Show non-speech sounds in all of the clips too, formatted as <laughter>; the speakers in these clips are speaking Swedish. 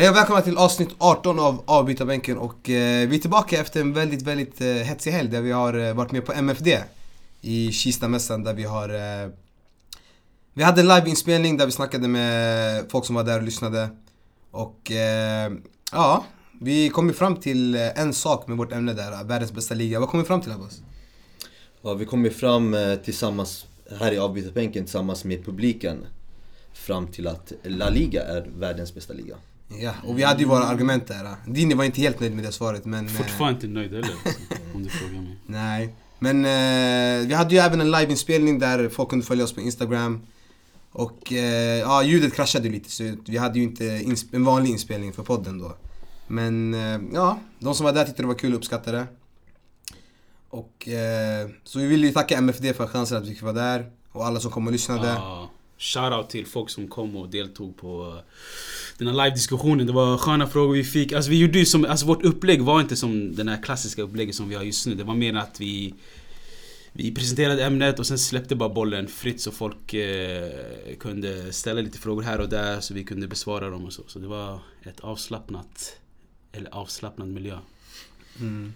Hej och välkomna till avsnitt 18 av Avbytarbänken och eh, vi är tillbaka efter en väldigt, väldigt eh, hetsig helg där vi har eh, varit med på MFD i Kistamässan där vi har eh, Vi hade en liveinspelning där vi snackade med folk som var där och lyssnade och eh, ja, vi kom ju fram till eh, en sak med vårt ämne där, världens bästa liga. Vad kom vi fram till Abbas? Ja, vi kom ju fram eh, tillsammans här i avbytarbänken tillsammans med publiken fram till att La Liga är världens bästa liga. Ja, och vi hade ju våra argument där. Dini var inte helt nöjd med det svaret men... eh, Fortfarande inte nöjd heller, om du frågar mig. Nej. Men eh, vi hade ju även en liveinspelning där folk kunde följa oss på Instagram. Och eh, ja, ljudet kraschade lite så vi hade ju inte en vanlig inspelning för podden då. Men eh, ja, de som var där tyckte det var kul och uppskattade det. Och eh, så vi vill ju tacka MFD för chansen att vi fick vara där. Och alla som kom och lyssnade. Ja, Shoutout till folk som kom och deltog på eh, den här live-diskussionen. Det var sköna frågor vi fick. Alltså vi gjorde ju som, alltså vårt upplägg var inte som den här klassiska upplägget som vi har just nu. Det var mer att vi vi presenterade ämnet och sen släppte bara bollen fritt så folk eh, kunde ställa lite frågor här och där så vi kunde besvara dem och så. Så det var ett avslappnat, eller avslappnad miljö. Mm.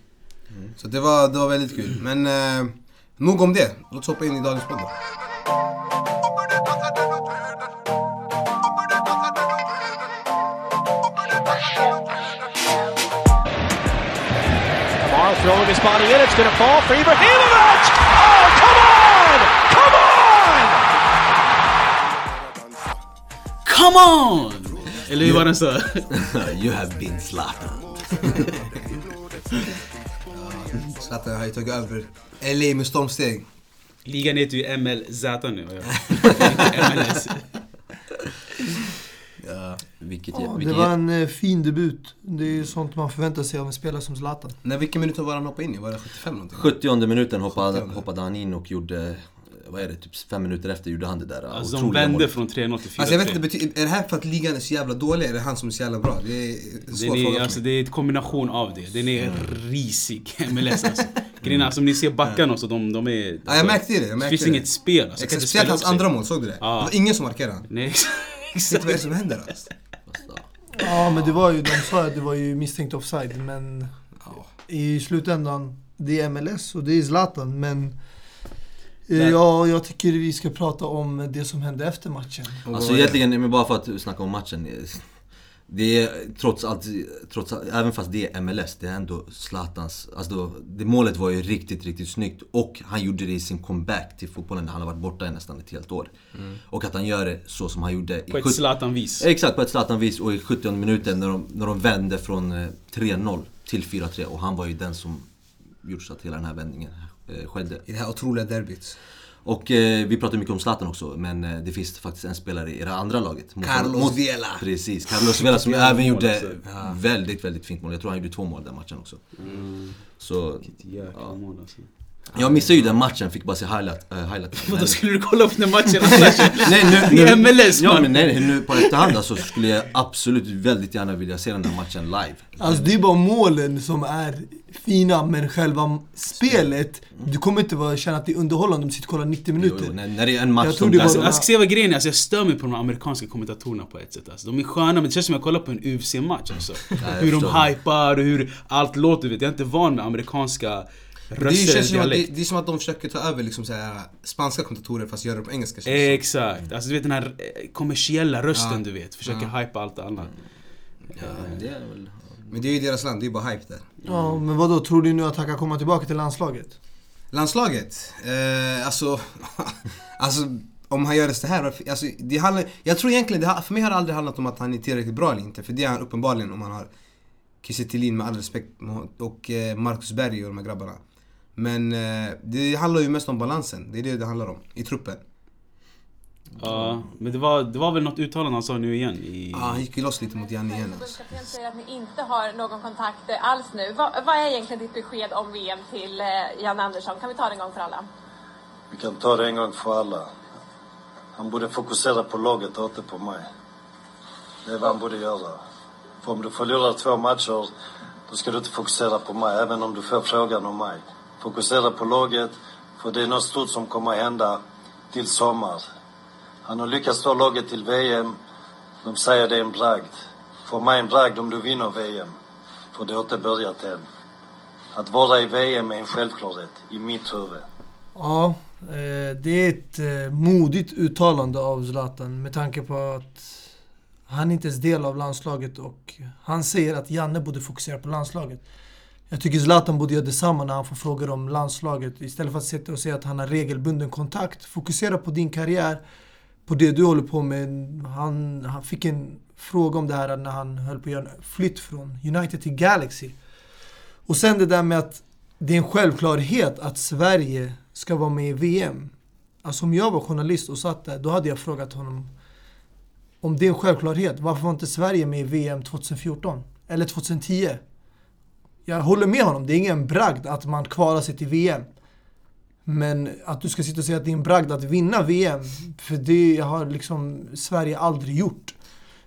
Så det var, det var väldigt kul. Men eh, nog om det. Låt oss hoppa in i dagens podd då. Throwing his body in. It's going to fall for Ibrahimovic. Oh, come on! Come on! Come on! Eller hur var den så? <laughs> you have been slapped. Zlatan <laughs> har ju tagit över LA med stormsteg. Ligan heter ju MLZ nu. Inte <laughs> Vilket, Ja, det vilket, var en eh, fin debut. Det är ju sånt man förväntar sig av en spelare som Zlatan. När vilken minut var han hoppade in i? Var det 75 någonting? 70 minuten hoppade, 70. hoppade han in och gjorde, vad är det, typ fem minuter efter gjorde han det där Alltså de vände målet. från 3-0 till 4-3. Alltså jag vet inte, betyder, är det här för att ligan är så jävla dålig? Är det han som är så jävla bra? Det är en svår Den är, alltså, det är ett kombination av det. Den är risig, <laughs> MLS alltså. Grejen är, alltså, om ni ser backarna och så, de, de är... Alltså, Ja, jag märkte det, jag det märkte finns det. inget spel. Alltså, kan Exakt, inte speciellt spela hans andra mål, såg du det? Ja. Det var ingen som markerade han. Nej, <laughs> Vet du vad som händer alltså? Ja, men det var ju, de sa att det var ju misstänkt offside, men i slutändan, det är MLS och det är Zlatan, men eh, Men- ja, jag tycker vi ska prata om det som hände efter matchen. Alltså egentligen, men bara för att snacka om matchen. Det är trots allt, trots allt, även fast det är MLS, det är ändå Zlatans, alltså då, det målet var ju riktigt, riktigt snyggt. Och han gjorde det i sin comeback till fotbollen, han har varit borta i nästan ett helt år. Och att han gör det så som han gjorde i På ett 70 Zlatan-vis. Exakt, på ett Zlatan-vis och i 70 minuten när de, när de vände från eh, 3-0 till 4-3 och han var ju den som gjorde så att hela den här vändningen eh, skedde. I det här otroliga derbyt. Och eh, vi pratar mycket om Zlatan också, men eh, det finns faktiskt en spelare i det andra laget. Mot- Carlos mot- Vela. Precis, Carlos Vela som <laughs> även mål, gjorde alltså. väldigt, väldigt fint mål. Jag tror han gjorde två mål den matchen också. Så, Jäkla Ja. mål alltså. Jag missade ju den matchen, fick bara se highlight. Uh, highlight. <laughs> Vadå, skulle du kolla upp den matchen annars? <laughs> Nej, nu, I nu, MLS Ja men nej, nu på efterhand alltså, skulle jag absolut väldigt gärna vilja se den där matchen live. Alltså det är bara målen som är fina, men själva spelet, du kommer inte vara, känna att det är underhållande om du sitter och kollar 90 Jo, minuter. jo, när, när det är en match Jag som Alltså, jag ska se vad grejen är, alltså, jag stör mig på de amerikanska kommentatorerna på ett sätt alltså. De är sköna men det känns som att jag kollar på en UFC-match alltså. hur de hypar och hur allt låter, vet. jag är inte van med amerikanska Det känns som att, det, det är som att de försöker ta över liksom så här, spanska kommentatorer fast göra det på engelska känns. Exakt, alltså du vet den här eh, kommersiella rösten Ja. du vet, försöker hypa allt annat. Ja, men det är väl... Men det är ju deras land, det är bara hype där. Ja, men vad då tror du nu att han kan komma tillbaka till landslaget? Landslaget? Eh, alltså, <laughs> alltså om han gör det så här, varför- alltså, det handlar, jag tror egentligen, det, för mig har det aldrig handlat om att han är tillräckligt bra eller inte. För det är han uppenbarligen om man har Kiese med all respekt och eh, Marcus Berg och de här grabbarna. Men eh, det handlar ju mest om balansen, det är det det handlar om, i truppen. Ja, men det var, det var väl något uttalande han sa nu igen i... Ja, han gick ju loss lite mot Janne igen alltså. Förbundskapten säger att ni inte har någon kontakt eh, alls nu. Vad, vad är egentligen ditt besked om VM till eh, Jan Andersson? Kan vi ta det en gång för alla? Vi kan ta det en gång för alla. Han borde fokusera på laget och inte på mig. Det är vad han borde göra. För om du förlorar två matcher, då ska du inte fokusera på mig, även om du får frågan om mig. Fokusera på laget, för det är något stort som kommer att hända till sommar. Han har lyckats ta laget till VM. De säger det är en bragd. För mig en bragd om du vinner VM. För det har inte börjat än. Att vara i VM är en självklarhet i mitt huvud. Ja, eh, det är ett eh, modigt uttalande av Zlatan med tanke på att han inte ens är del av landslaget och han säger att Janne borde fokusera på landslaget. Jag tycker Zlatan borde göra detsamma när han får frågor om landslaget. Istället för att sitta och säga att han har regelbunden kontakt. Fokusera på din karriär, på det du håller på med. Han, han fick en fråga om det här när han höll på att göra en flytt från United till Galaxy. Och sen det där med att det är en självklarhet att Sverige ska vara med i VM. Alltså om jag var journalist och satt där, då hade jag frågat honom om det är en självklarhet. Varför var inte Sverige med i VM 2014? Eller 2010? Jag håller med honom, det är ingen bragd att man kvalar sig till VM. Men att du ska sitta och säga att det är en bragd att vinna VM, för det har liksom Sverige aldrig gjort.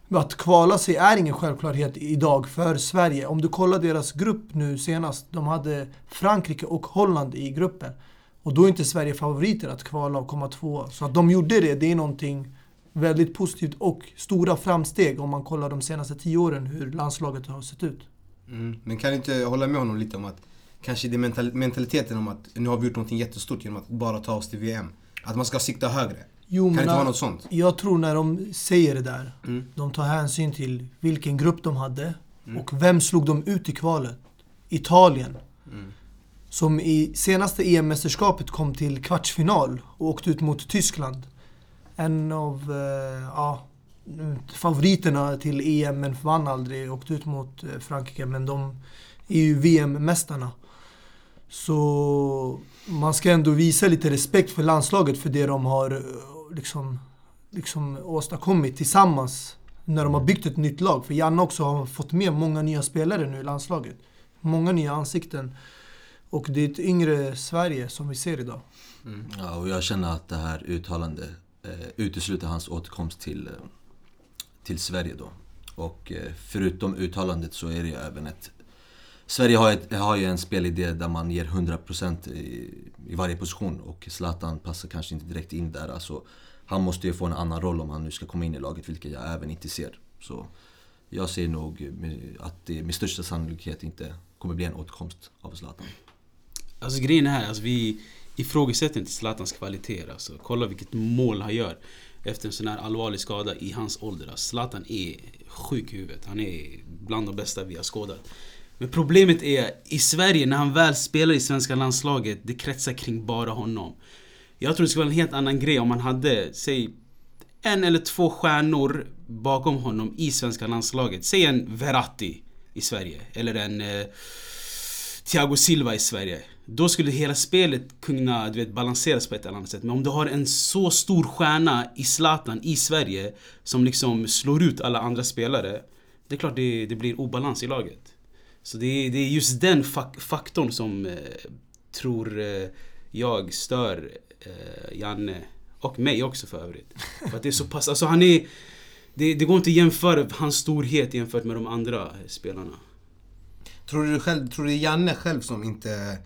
Att kvala sig är ingen självklarhet idag för Sverige. Om du kollar deras grupp nu senast, de hade Frankrike och Holland i gruppen. Och då är inte Sverige favoriter att kvala och komma tvåa. Så att de gjorde det, det är någonting väldigt positivt och stora framsteg om man kollar de senaste tio åren hur landslaget har sett ut. Mm. Men kan du inte hålla med honom lite om att kanske det är mental mentaliteten om att nu har vi gjort någonting jättestort genom att bara ta oss till VM. Att man ska sikta högre. Jo, kan det inte vara något sånt? Jag tror när de säger det där, Mm. de tar hänsyn till vilken grupp de hade Mm. och vem slog de ut i kvalet? Italien. Mm. Som i senaste EM-mästerskapet kom till kvartsfinal och åkte ut mot Tyskland. En av eh, ja, favoriterna till EM men vann aldrig. Åkte ut mot eh, Frankrike men de är ju VM-mästarna. Så man ska ändå visa lite respekt för landslaget för det de har eh, liksom, liksom åstadkommit tillsammans när de har byggt ett nytt lag. För Janne också har fått med många nya spelare nu i landslaget. Många nya ansikten. Och det är ett yngre Sverige som vi ser idag. Ja, och jag känner att det här uttalandet eh, utesluter hans återkomst till, eh, till Sverige då. Och eh, förutom uttalandet så är det ju även ett... Sverige har, ett, har ju en spelidé där man ger 100% i, i varje position och Zlatan passar kanske inte direkt in där. Alltså, han måste ju få en annan roll om han nu ska komma in i laget, vilket jag även inte ser. Så jag ser nog att det med största sannolikhet inte kommer bli en återkomst av Zlatan. Alltså grejen är här, alltså, vi ifrågasätter inte Zlatans kvaliteter. Alltså. Kolla vilket mål han gör efter en sån här allvarlig skada i hans ålder. Zlatan är sjuk i huvudet. Han är bland de bästa vi har skådat. Men problemet är, i Sverige, när han väl spelar i svenska landslaget, det kretsar kring bara honom. Jag tror det skulle vara en helt annan grej om man hade, säg, en eller två stjärnor bakom honom i svenska landslaget. Säg en Verratti i Sverige, eller en eh, Thiago Silva i Sverige. Då skulle hela spelet kunna du vet, balanseras på ett eller annat sätt. Men om du har en så stor stjärna i Zlatan i Sverige som liksom slår ut alla andra spelare. Det är klart det, det blir obalans i laget. Så det är, det är just den fak faktorn som eh, tror eh, jag stör eh, Janne. Och mig också för övrigt. För att det är så pass, alltså han är... Det, det går inte att jämföra hans storhet jämfört med de andra spelarna. Tror du själv, tror du det är Janne själv som inte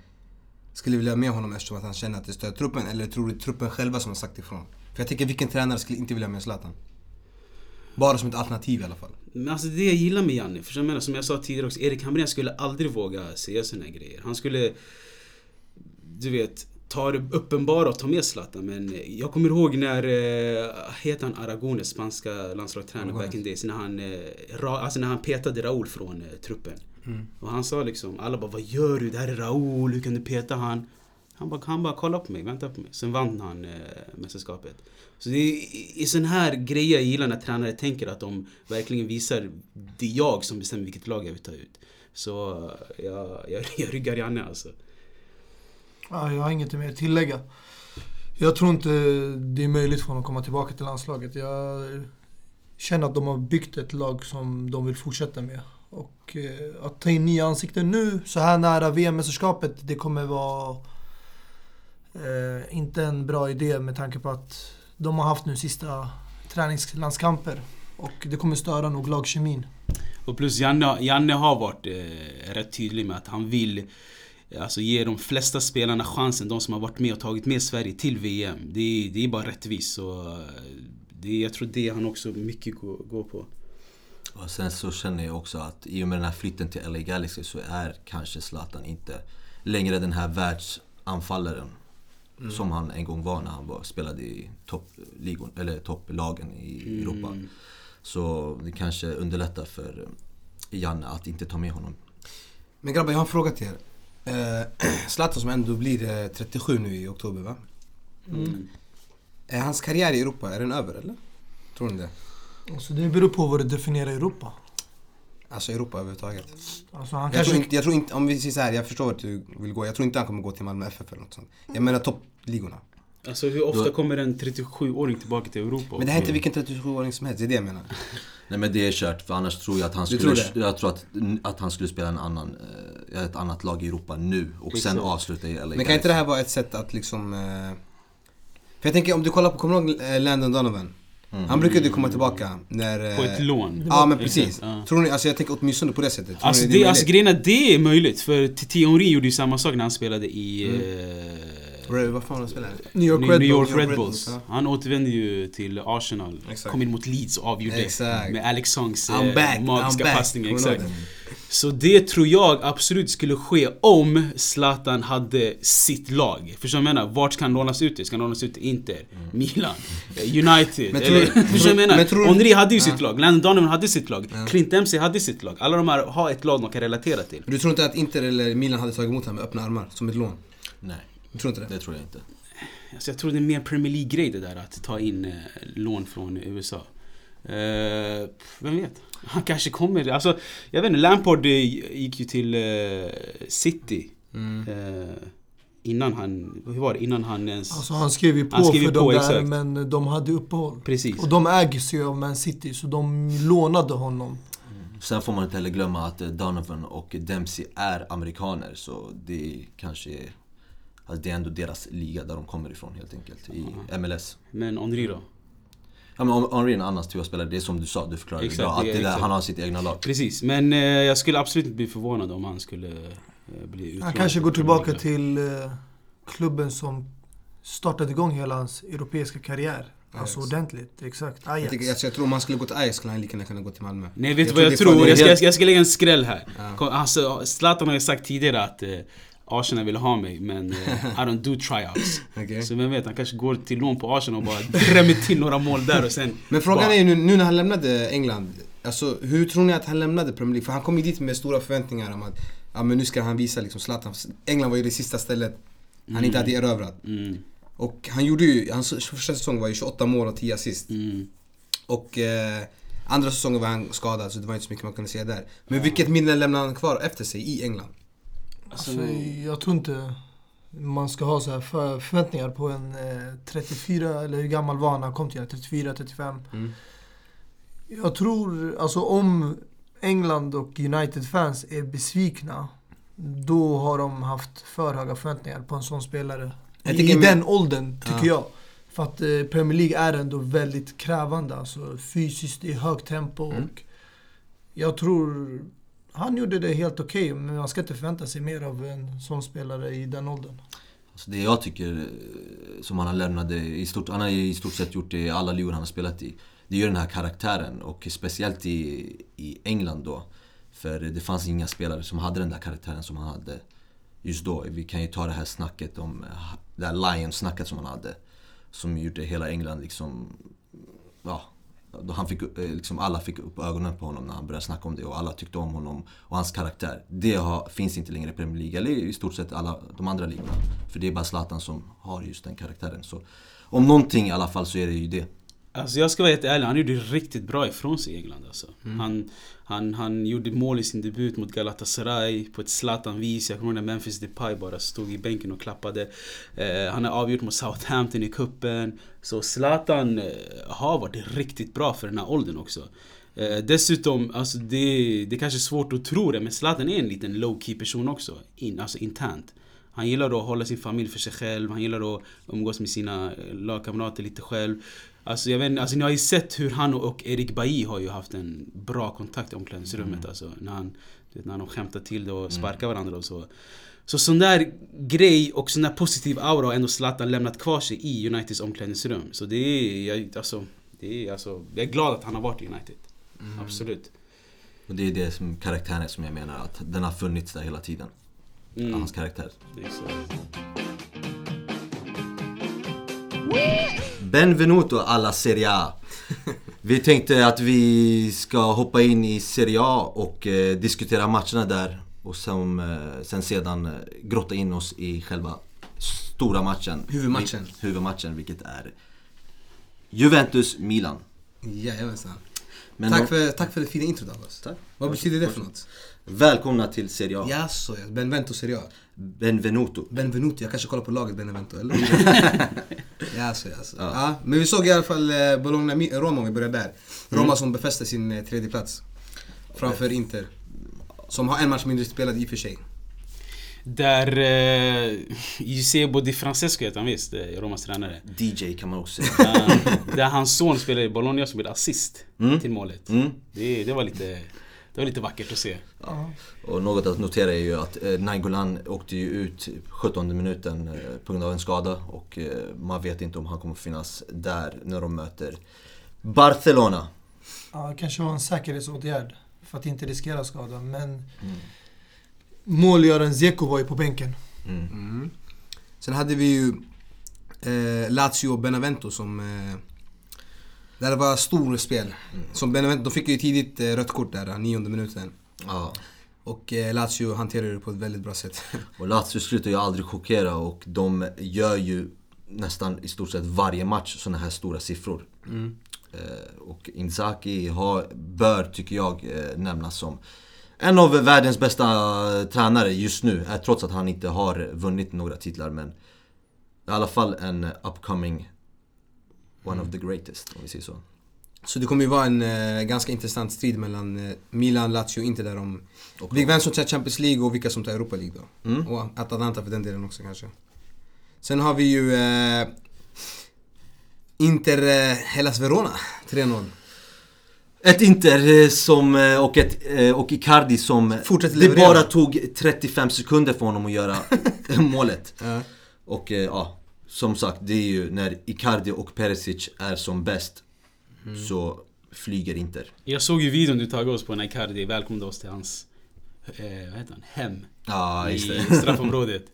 skulle vilja ha med honom eftersom att han känner att det stör truppen? Eller tror du truppen själva som har sagt ifrån? För jag tänker vilken tränare skulle inte vilja ha med Zlatan? Bara som ett alternativ i alla fall. Men alltså det jag gillar med Janne, för jag menar som jag sa tidigare också, Erik Hamrén skulle aldrig våga säga såna här grejer. Han skulle, du vet, ta det uppenbara och ta med Zlatan. Men jag kommer ihåg när, eh, heter han Aragones, spanska landslagstränare back in days, när han, eh, ra, alltså när han petade Raúl från eh, truppen. Mm. Och han sa liksom, alla bara vad gör du? Det här är Raoul, hur kan du peta han? Han bara, han bara kolla på mig, vänta på mig. Sen vann han eh, mästerskapet. Så det är i, sån här grejer jag gillar när tränare tänker att de verkligen visar det är jag som bestämmer vilket lag jag vill ta ut. Så jag, jag, <laughs> jag ryggar Janne alltså. Ja, jag har inget mer att tillägga. Jag tror inte det är möjligt för honom att komma tillbaka till landslaget. Jag känner att de har byggt ett lag som de vill fortsätta med. Och eh, att ta in nya ansikten nu, så här nära VM-mästerskapet, det kommer vara eh, inte en bra idé med tanke på att de har haft nu sista träningslandskamper. Och det kommer störa nog lagkemin. Och plus Janne, Janne har varit eh, rätt tydlig med att han vill eh, Alltså ge de flesta spelarna chansen, de som har varit med och tagit med Sverige till VM. Det är, det är bara rättvist. Så, eh, det, jag tror det han också mycket går, går på. Och sen så känner jag också att i och med den här flytten till LA Galaxy så är kanske Zlatan inte längre den här världsanfallaren som han en gång var när han var, spelade i toppligor, eller topplagen i Europa. Så det kanske underlättar för Janne att inte ta med honom. Men grabbar, jag har en fråga till er. Eh, <clears throat> Zlatan som ändå blir eh, 37 nu i oktober va? Är hans karriär i Europa, är den över eller? Tror ni det? Alltså det beror på vad du definierar Europa. Alltså Europa överhuvudtaget. Alltså han Jag kanske... tror, inte, jag tror inte, om vi säger så här, jag förstår att du vill gå. Jag tror inte han kommer gå till Malmö FF eller något sånt. Jag menar toppligorna. Alltså hur ofta Då- kommer en 37-åring tillbaka till Europa? Men det här är inte vilken 37-åring som helst, det är det jag menar. <laughs> Nej men det är kört, för annars tror jag att han Du skulle, tror det? jag tror att, att han skulle spela en annan, eh, ett annat lag i Europa nu och sen Exakt. avsluta i LA Men kan inte det här vara ett sätt att liksom... Eh, för jag tänker om du kollar på, kommer du ihåg eh, Landon Donovan? Han brukade ju komma tillbaka när... eh, På ett lån. Ja men precis. Ja. Tror ni, alltså jag tänker åtminstone på det sättet. Tror Alltså, ni det, är alltså möjligt? grejen är, det är möjligt. För Titi Henry gjorde ju samma sak när han spelade i... eh, Red- Vad fan han spelar? New York New, Red New York Bulls. Red Red Bulls. Bulls, Han återvände ju till Arsenal. Exakt. Kom in mot Leeds och avgjorde Exakt. med Alex Songs eh, magiska passning. Exakt. Så det tror jag absolut skulle ske om Zlatan hade sitt lag. Förstår du vad jag menar? Vart ska han lånas ut till? Ska han lånas ut till Inter? Milan? eh, United? <laughs> Men tror- eller, förstår du vad jag menar? men Henry hade ju Ja. sitt lag, Landon Donovan hade sitt lag, Clint Dempsey hade sitt lag. Alla de här har ett lag de kan relatera till. Du tror inte att Inter eller Milan hade tagit emot honom med öppna armar, som ett lån? Nej, Du tror inte det? det tror jag inte. Alltså jag tror det är mer Premier League-grej det där att ta in eh, lån från USA. Eh, vem vet? Han kanske kommer... Alltså, jag vet inte, Lampard eh, gick ju till eh, City. Mm. Eh, innan han... Hur var det? Innan han ens... Alltså han skrev ju på skrev för på, dem där exakt. men de hade uppehåll. Precis. Och de ägs ju av Man City så de lånade honom. Sen får man inte heller glömma att Donovan och Dempsey är amerikaner så det kanske är, alltså det är ändå deras liga där de kommer ifrån helt enkelt, i MLS. Men Henry då? Ja men Henry är en annan typ av spelare, det är som du sa, du förklarade Exakt, bra, att det är det där, han har sitt egna lag. Precis, men eh, jag skulle absolut inte bli förvånad om han skulle eh, bli utlånad. Han kanske går till tillbaka till eh, klubben som startade igång hela hans europeiska karriär. Alltså Ajax. ordentligt, exakt. Jag, Ajax. tycker, alltså, jag tror om han skulle gå till Ajax skulle han lika gärna kunna gå till Malmö. Nej vet du Jag vad jag tror? Jag ska, jag, ska, jag lägga en skräll här. Ja. Alltså, Zlatan har ju sagt tidigare att eh, Arsenal vill ha mig men eh, I don't do tryouts. <laughs> Okej. Så vem vet, han kanske går till lån på Arsenal och bara drämmer till några mål där och sen... <laughs> Men frågan bara, är ju nu, nu när han lämnade England, alltså hur tror ni att han lämnade Premier League? För han kom ju dit med stora förväntningar om att ja, men nu ska han visa liksom Zlatan. England var ju det sista stället han inte hade erövrat. Mm, Och han gjorde ju, hans första säsong var ju 28 mål och 10 assist. mm. Och eh, andra säsongen var han skadad så det var inte så mycket man kunde säga där. Men vilket minne lämnade han kvar efter sig i England? Alltså, jag tror inte man ska ha så här för, förväntningar på en eh, 34, eller hur gammal var han när han kom till det? 34, 35. Mm. Jag tror, alltså om England och United-fans är besvikna, då har de haft för höga förväntningar på en sån spelare. I, I med- den åldern, tycker Ja. jag. För att eh, Premier League är ändå väldigt krävande. Alltså fysiskt, är högt tempo. Mm. Och jag tror han gjorde det helt okej, men man ska inte förvänta sig mer av en sån spelare i den åldern. Alltså det jag tycker eh, som han har lämnat, i stort, han har i stort sett gjort det i alla ligor han har spelat i. Det är ju den här karaktären och speciellt i, i England då. För det fanns inga spelare som hade den där karaktären som han hade just då. Vi kan ju ta det här snacket om, eh, det här Lions-snacket som han hade. Som gjorde hela England liksom, ja. Han fick, eh, liksom alla fick upp ögonen på honom när han började snacka om det och alla tyckte om honom och hans karaktär. Det har, finns inte längre i Premier League, eller i stort sett alla de andra ligorna. För det är bara Zlatan som har just den karaktären. Så om någonting i alla fall så är det ju det. Alltså jag ska vara helt ärlig, han gjorde riktigt bra ifrån sig i England alltså. Han, han, han gjorde mål i sin debut mot Galatasaray på ett Zlatan-vis. Jag kommer ihåg när Memphis Depay bara stod i bänken och klappade. Eh, han har avgjort mot Southampton i kuppen Så Zlatan eh, har varit riktigt bra för den här åldern också. Eh, dessutom, alltså det, det är kanske är svårt att tro det, men Zlatan är en liten low-key person också. In, alltså internt. Han gillar att hålla sin familj för sig själv, han gillar att umgås med sina eh, lagkamrater lite själv. Alltså jag vet alltså ni har ju sett hur han och Erik Bailly har ju haft en bra kontakt i omklädningsrummet alltså. När, han, vet, när de skämtar till det och sparkar varandra och så. Så sån där grej och sån där positiv aura har ändå Zlatan lämnat kvar sig i Uniteds omklädningsrum. Så det är, jag, alltså, det är alltså, jag är glad att han har varit i United. Absolut. Och det är det som karaktären som jag menar, att den har funnits där hela tiden. Mm. Hans karaktär. Benvenuto alla Serie A. Vi tänkte att vi ska hoppa in i Serie A och eh, diskutera matcherna där och sen, eh, sen sedan eh, grotta in oss i själva stora matchen. Huvudmatchen. Vi- Huvudmatchen, vilket är Juventus-Milan. Jajamensan. Men Tack för, tack för det fina introt Abbas. Tack. Vad betyder det för något? Välkomna till Serie A. Jaså, ja. Benvento Serie A. Benvenuto. Benvenuto, jag kanske kollar på laget Benevento eller? <laughs> jaså, jaså. Ja. men vi såg i alla fall eh, Bologna-Roma om vi börjar där. Roma som befäste sin eh, tredje plats Framför Inter. Som har en match mindre spelad i och för sig. Där eh, Eusebio Di Francesco heter han visst, eh, Romas tränare. DJ kan man också säga. Eh, där hans son spelade i Bologna som gjorde assist Mm. till målet. Mm. Det, det, var lite, det var lite vackert att se. Och något att notera är ju att eh, Nainggolan åkte ju ut 17 minuten eh, på grund av en skada och eh, man vet inte om han kommer finnas där när de möter Barcelona. Ja, kanske var en säkerhetsåtgärd för att inte riskera skada. Men målgöraren Zeko var ju på bänken. Mm. Sen hade vi ju eh, Lazio och Benevento som... Eh, där det var stor spel. Som Benevento, de fick ju tidigt eh, rött kort där, nionde minuten. Ja. Och eh, Lazio hanterade det på ett väldigt bra sätt. <laughs> Och Lazio slutar ju aldrig chockera och de gör ju nästan i stort sett varje match såna här stora siffror. Eh, och Inzaghi har, bör, tycker jag, nämnas som en av världens bästa tränare just nu. Trots att han inte har vunnit några titlar men i alla fall en upcoming one of the greatest om vi säger så. Så det kommer ju vara en eh, ganska intressant strid mellan eh, Milan, Lazio och Inter där om vem som tar Champions League och vilka som tar Europa League då. Mm. Och Atalanta för den delen också kanske. Sen har vi ju eh, Inter eh, Hellas Verona, 3-0. Ett Inter eh, som, eh, och, ett, och Icardi som Fortsätter Det leverera. bara tog 35 sekunder för honom att göra <laughs> målet. Ja. Och ja, som sagt, det är ju när Icardi och Perisic är som bäst så flyger Inter. Jag såg ju videon du tagit oss på när Icardi välkomnade oss till hans eh, vad heter han? hem Ja, just i det. <laughs> straffområdet.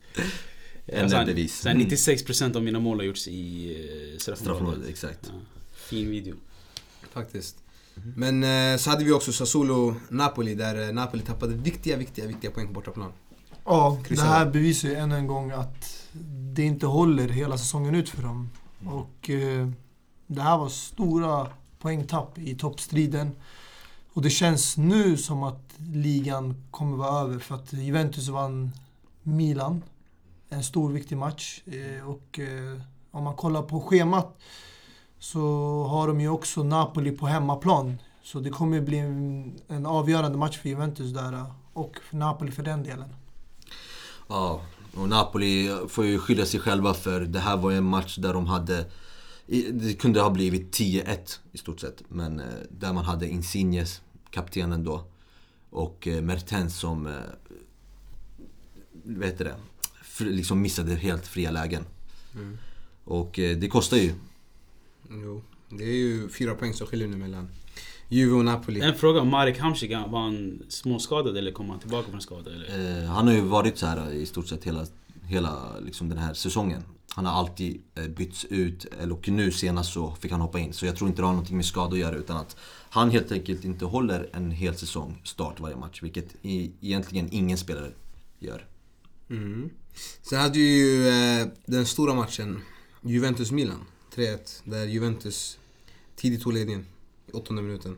Alltså, så här 96% av mina mål har gjorts i eh, straffområdet. Straffområdet, exakt. Ja, fin video. Faktiskt. Men eh, så hade vi också Sassuolo-Napoli där eh, Napoli tappade viktiga, viktiga, viktiga poäng på bortaplan. Ja, det här bevisar ju än en gång att det inte håller hela säsongen ut för dem. Och eh, det här var stora poängtapp i toppstriden. Och det känns nu som att ligan kommer vara över för att Juventus vann Milan. En stor viktig match. Eh, och eh, om man kollar på schemat så har de ju också Napoli på hemmaplan. Så det kommer bli en, en avgörande match för Juventus där och för Napoli för den delen. Ja, och Napoli får ju skylla sig själva för det här var ju en match där de hade Det kunde ha blivit 10-1 i stort sett. Men eh, där man hade Insignes, kaptenen då. Och eh, Mertens som... Eh, vet du det? Liksom missade helt fria lägen. Och eh, det kostar ju. Jo. Det är ju fyra poäng som skiljer nu mellan Juve och Napoli. En fråga, Marek Hamsik, var han småskadad eller kom han tillbaka från skada? Eller? Eh, han har ju varit så här i stort sett hela, hela liksom den här säsongen. Han har alltid eh, bytts ut, eller och nu senast så fick han hoppa in. Så jag tror inte det har någonting med skada att göra utan att han helt enkelt inte håller en hel säsong start varje match. Vilket i, egentligen ingen spelare gör. Mm. Sen hade ju eh, den stora matchen Juventus-Milan 3-1 där Juventus tidigt tog ledningen åttonde minuten.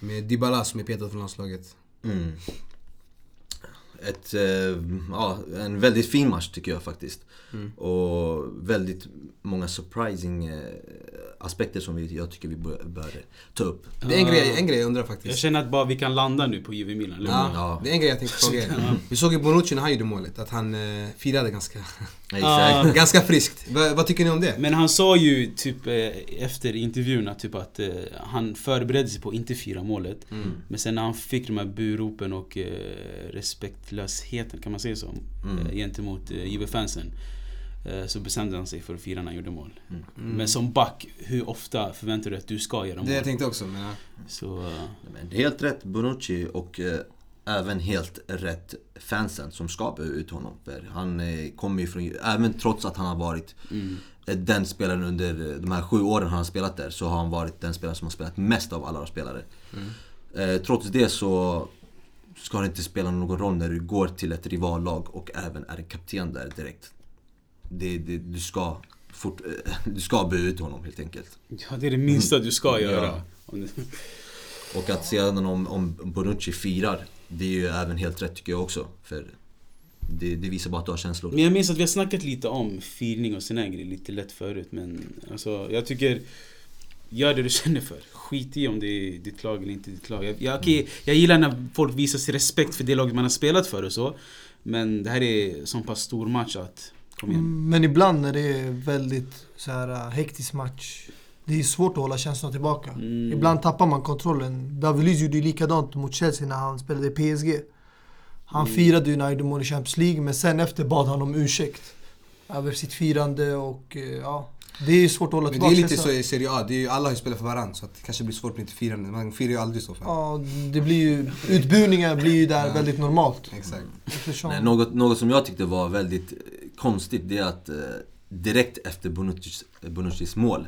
Med Dybala som är petad från landslaget. Mm. Ett, eh, ja, en väldigt fin match tycker jag faktiskt. Och väldigt många surprising eh, aspekter som vi, jag tycker vi bör, bör ta upp. Det är en grej, en grej jag undrar Jag faktiskt. känner att bara vi kan landa nu på Juve Milan. Ja, Ja. det är en grej jag tänkte fråga er. <laughs> Vi såg ju Bonucci när han gjorde målet, att han eh, firade ganska, <laughs> ganska friskt. Va, vad tycker ni om det? Men han sa ju typ eh, efter intervjun att typ att eh, han förberedde sig på att inte fira målet. Mm. Men sen när han fick de här buropen och eh, respektlösheten, kan man säga så? Mm. Eh, gentemot eh, Juve-fansen. Eh, Så bestämde han sig för att fira när han gjorde mål. Mm. Men som back, hur ofta förväntar du dig att du ska göra mål? Det jag tänkte också, men ja. Så... eh, Men det är helt rätt Bonucci och eh, även helt rätt fansen som ska bua ut honom. För han eh, kommer ju från, även trots att han har varit mm. eh, den spelaren under de här sju åren han har spelat där, så har han varit den spelaren som har spelat mest av alla spelare. Eh, trots det så ska det inte spela någon roll när du går till ett rivallag och även är en kapten där direkt. Det, det, du ska fort, eh, du ska ut honom helt enkelt. Ja, det är det minsta du ska Ja. göra. Det- Och att sedan om, om Bonucci firar, det är ju även helt rätt tycker jag också. För det, det visar bara att du har känslor. Men jag minns att vi har snackat lite om firning och såna grejer lite lätt förut. Men alltså, jag tycker... Gör det du känner för. Skit i om det är ditt lag eller inte ditt lag. Jag, jag, okej, jag gillar när folk visar sig respekt för det laget man har spelat för och så. Men det här är så pass stor match att... Igen. Mm, Men ibland när det är väldigt så här äh, hektisk match. Det är svårt att hålla känslorna tillbaka. Mm. Ibland tappar man kontrollen. David Luiz gjorde ju likadant mot Chelsea när han spelade i PSG. Han Mm. firade ju när han gjorde mål i Champions League, men sen efter bad han om ursäkt. Över sitt firande och eh, ja. Det är svårt att hålla Men det tillbaka är lite så i Serie A, det är ju, alla har ju spelat för varandra så att det kanske blir svårt med lite firande. Man firar ju aldrig så. För. Ja, det blir ju... Utbuningar blir ju där Ja. väldigt normalt. Exakt. Eftersom, Nej, något, något som jag tyckte var väldigt konstigt, det är att eh, direkt efter Bonuccis, Bonuccis mål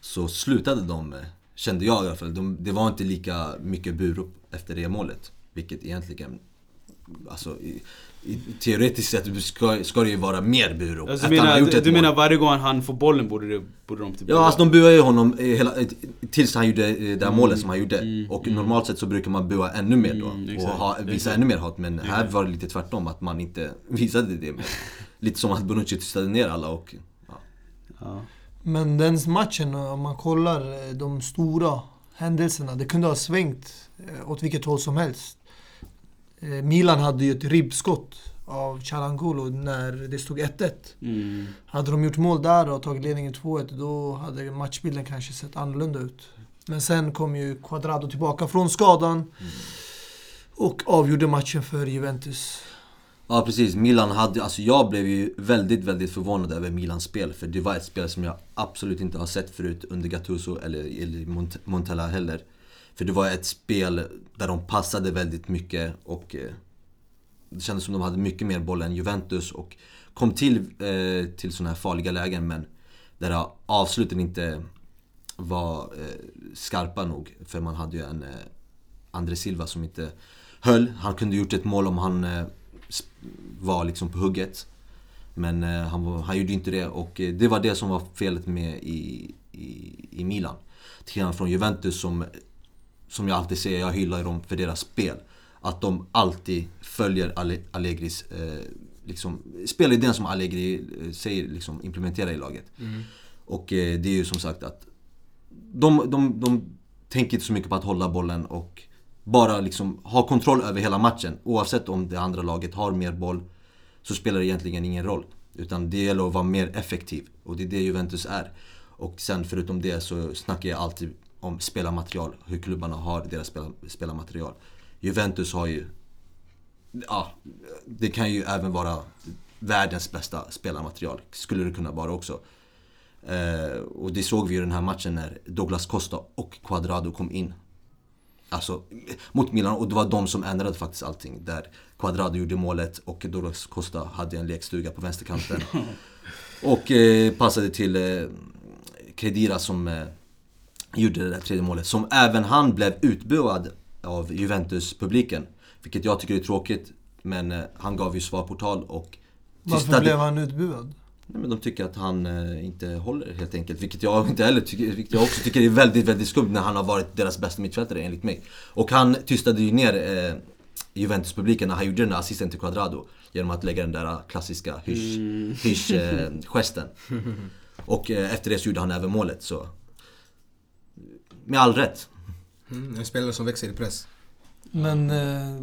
så slutade de, eh, kände jag i alla fall, de, det var inte lika mycket burop efter det målet. Vilket egentligen, alltså i, i, teoretiskt sett ska, ska det ju vara mer burop. Alltså, du menar, du, du menar varje gång han får bollen borde, det, borde de typ... Ja, alltså de buar ju honom eh, hela, tills han gjorde det här Mm, målet som han gjorde. mm, och mm. normalt sett så brukar man bua ännu mer då. Mm, och ha, visa ännu mer hat. Men här var det lite tvärtom, att man inte <laughs> visade det mer. <laughs> Lite som att Bonucci tystade ner alla och... Ja. Ja. Men den matchen, om man kollar eh, de stora händelserna, det kunde ha svängt eh, åt vilket håll som helst. Eh, Milan hade ju ett ribbskott av Chalanoglu när det stod 1-1. Mm. Hade de gjort mål där och tagit ledningen 2-1, då hade matchbilden kanske sett annorlunda ut. Men sen kom ju Quadrado tillbaka från skadan och avgjorde matchen för Juventus ja precis, Milan hade, alltså jag blev ju väldigt, väldigt förvånad över Milans spel. För det var ett spel som jag absolut inte har sett förut under Gattuso eller, eller Mont- Montella heller. För det var ett spel där de passade väldigt mycket och eh, det kändes som de hade mycket mer boll än Juventus och kom till, eh, till sådana här farliga lägen men där avsluten inte var eh, skarpa nog. För man hade ju en eh, André Silva som inte höll. Han kunde gjort ett mål om han eh, var liksom på hugget. Men eh, han, var, han gjorde inte det och eh, det var det som var felet med i, i, i Milan. Till skillnad från Juventus som, som jag alltid säger, jag hyllar dem för deras spel. Att de alltid följer Alle, Allegris eh, liksom, spelidén som Allegri eh, säger liksom, implementera i laget. Och eh, det är ju som sagt att de, de, de tänker inte så mycket på att hålla bollen och bara liksom ha kontroll över hela matchen. Oavsett om det andra laget har mer boll så spelar det egentligen ingen roll. Utan det gäller att vara mer effektiv och det är det Juventus är. Och sen förutom det så snackar jag alltid om spelarmaterial, hur klubbarna har deras spelarmaterial. Juventus har ju, ja, det kan ju även vara världens bästa spelarmaterial. Skulle det kunna vara också. Eh, och det såg vi ju i den här matchen när Douglas Costa och Cuadrado kom in. Alltså mot Milan och det var de som ändrade faktiskt allting. Där Cuadrado gjorde målet och Douglas Costa hade en lekstuga på vänsterkanten. <laughs> och eh, passade till eh, Kedira som eh, gjorde det där tredje målet. Som även han blev utbuad av Juventus-publiken. Vilket jag tycker är tråkigt. Men eh, han gav ju svar på tal och Varför blev han utbuad? Nej, men de tycker att han eh, inte håller helt enkelt. Vilket jag inte heller tycker, vilket jag också tycker är väldigt, väldigt skumt när han har varit deras bästa mittfältare enligt mig. Och han tystade ju ner eh, Juventus-publiken när han gjorde den där assisten till Quadrado. Genom att lägga den där klassiska hysch, hysch eh. <laughs> Och eh, efter det så gjorde han även målet så... Med all rätt. Mm, en spelare som växer i press. Men eh,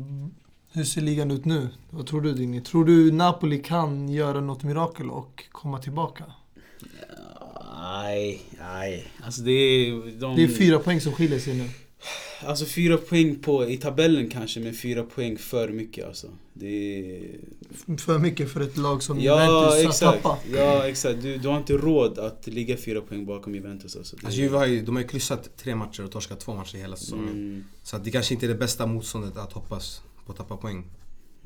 hur ser ligan ut nu? Vad tror du Dini? Tror du Napoli kan göra något mirakel och komma tillbaka? Nej, nej. Alltså det är... De, Det är fyra poäng som skiljer sig nu. Alltså fyra poäng på, i tabellen kanske, men fyra poäng för mycket alltså. Det är... För mycket för ett lag som Ja, Juventus har exakt. tappat. Ja, exakt. Du, du har inte råd att ligga fyra poäng bakom Juventus alltså. Det- Alltså Juve har ju, de har ju kryssat tre matcher och torskat två matcher hela säsongen. Mm. Så att det kanske inte är det bästa motståndet att hoppas på att tappa poäng.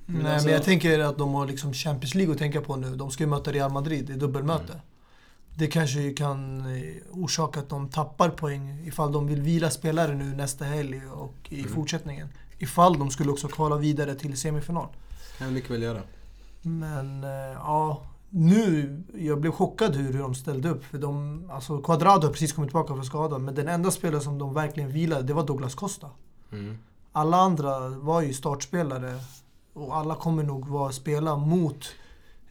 Nej, alltså- men jag tänker att de har liksom Champions League att tänka på nu. De ska ju möta Real Madrid i dubbelmöte. Det kanske ju kan eh, orsaka att de tappar poäng ifall de vill vila spelare nu nästa helg och i fortsättningen. Ifall de skulle också kvala vidare till semifinal. Kan jag mycket väl göra. Men eh, ja, nu, jag blev chockad hur, hur de ställde upp. För de, alltså Cuadrado har precis kommit tillbaka från skada, men den enda spelare som de verkligen vilade, det var Douglas Costa. Mm. Alla andra var ju startspelare och alla kommer nog vara spela mot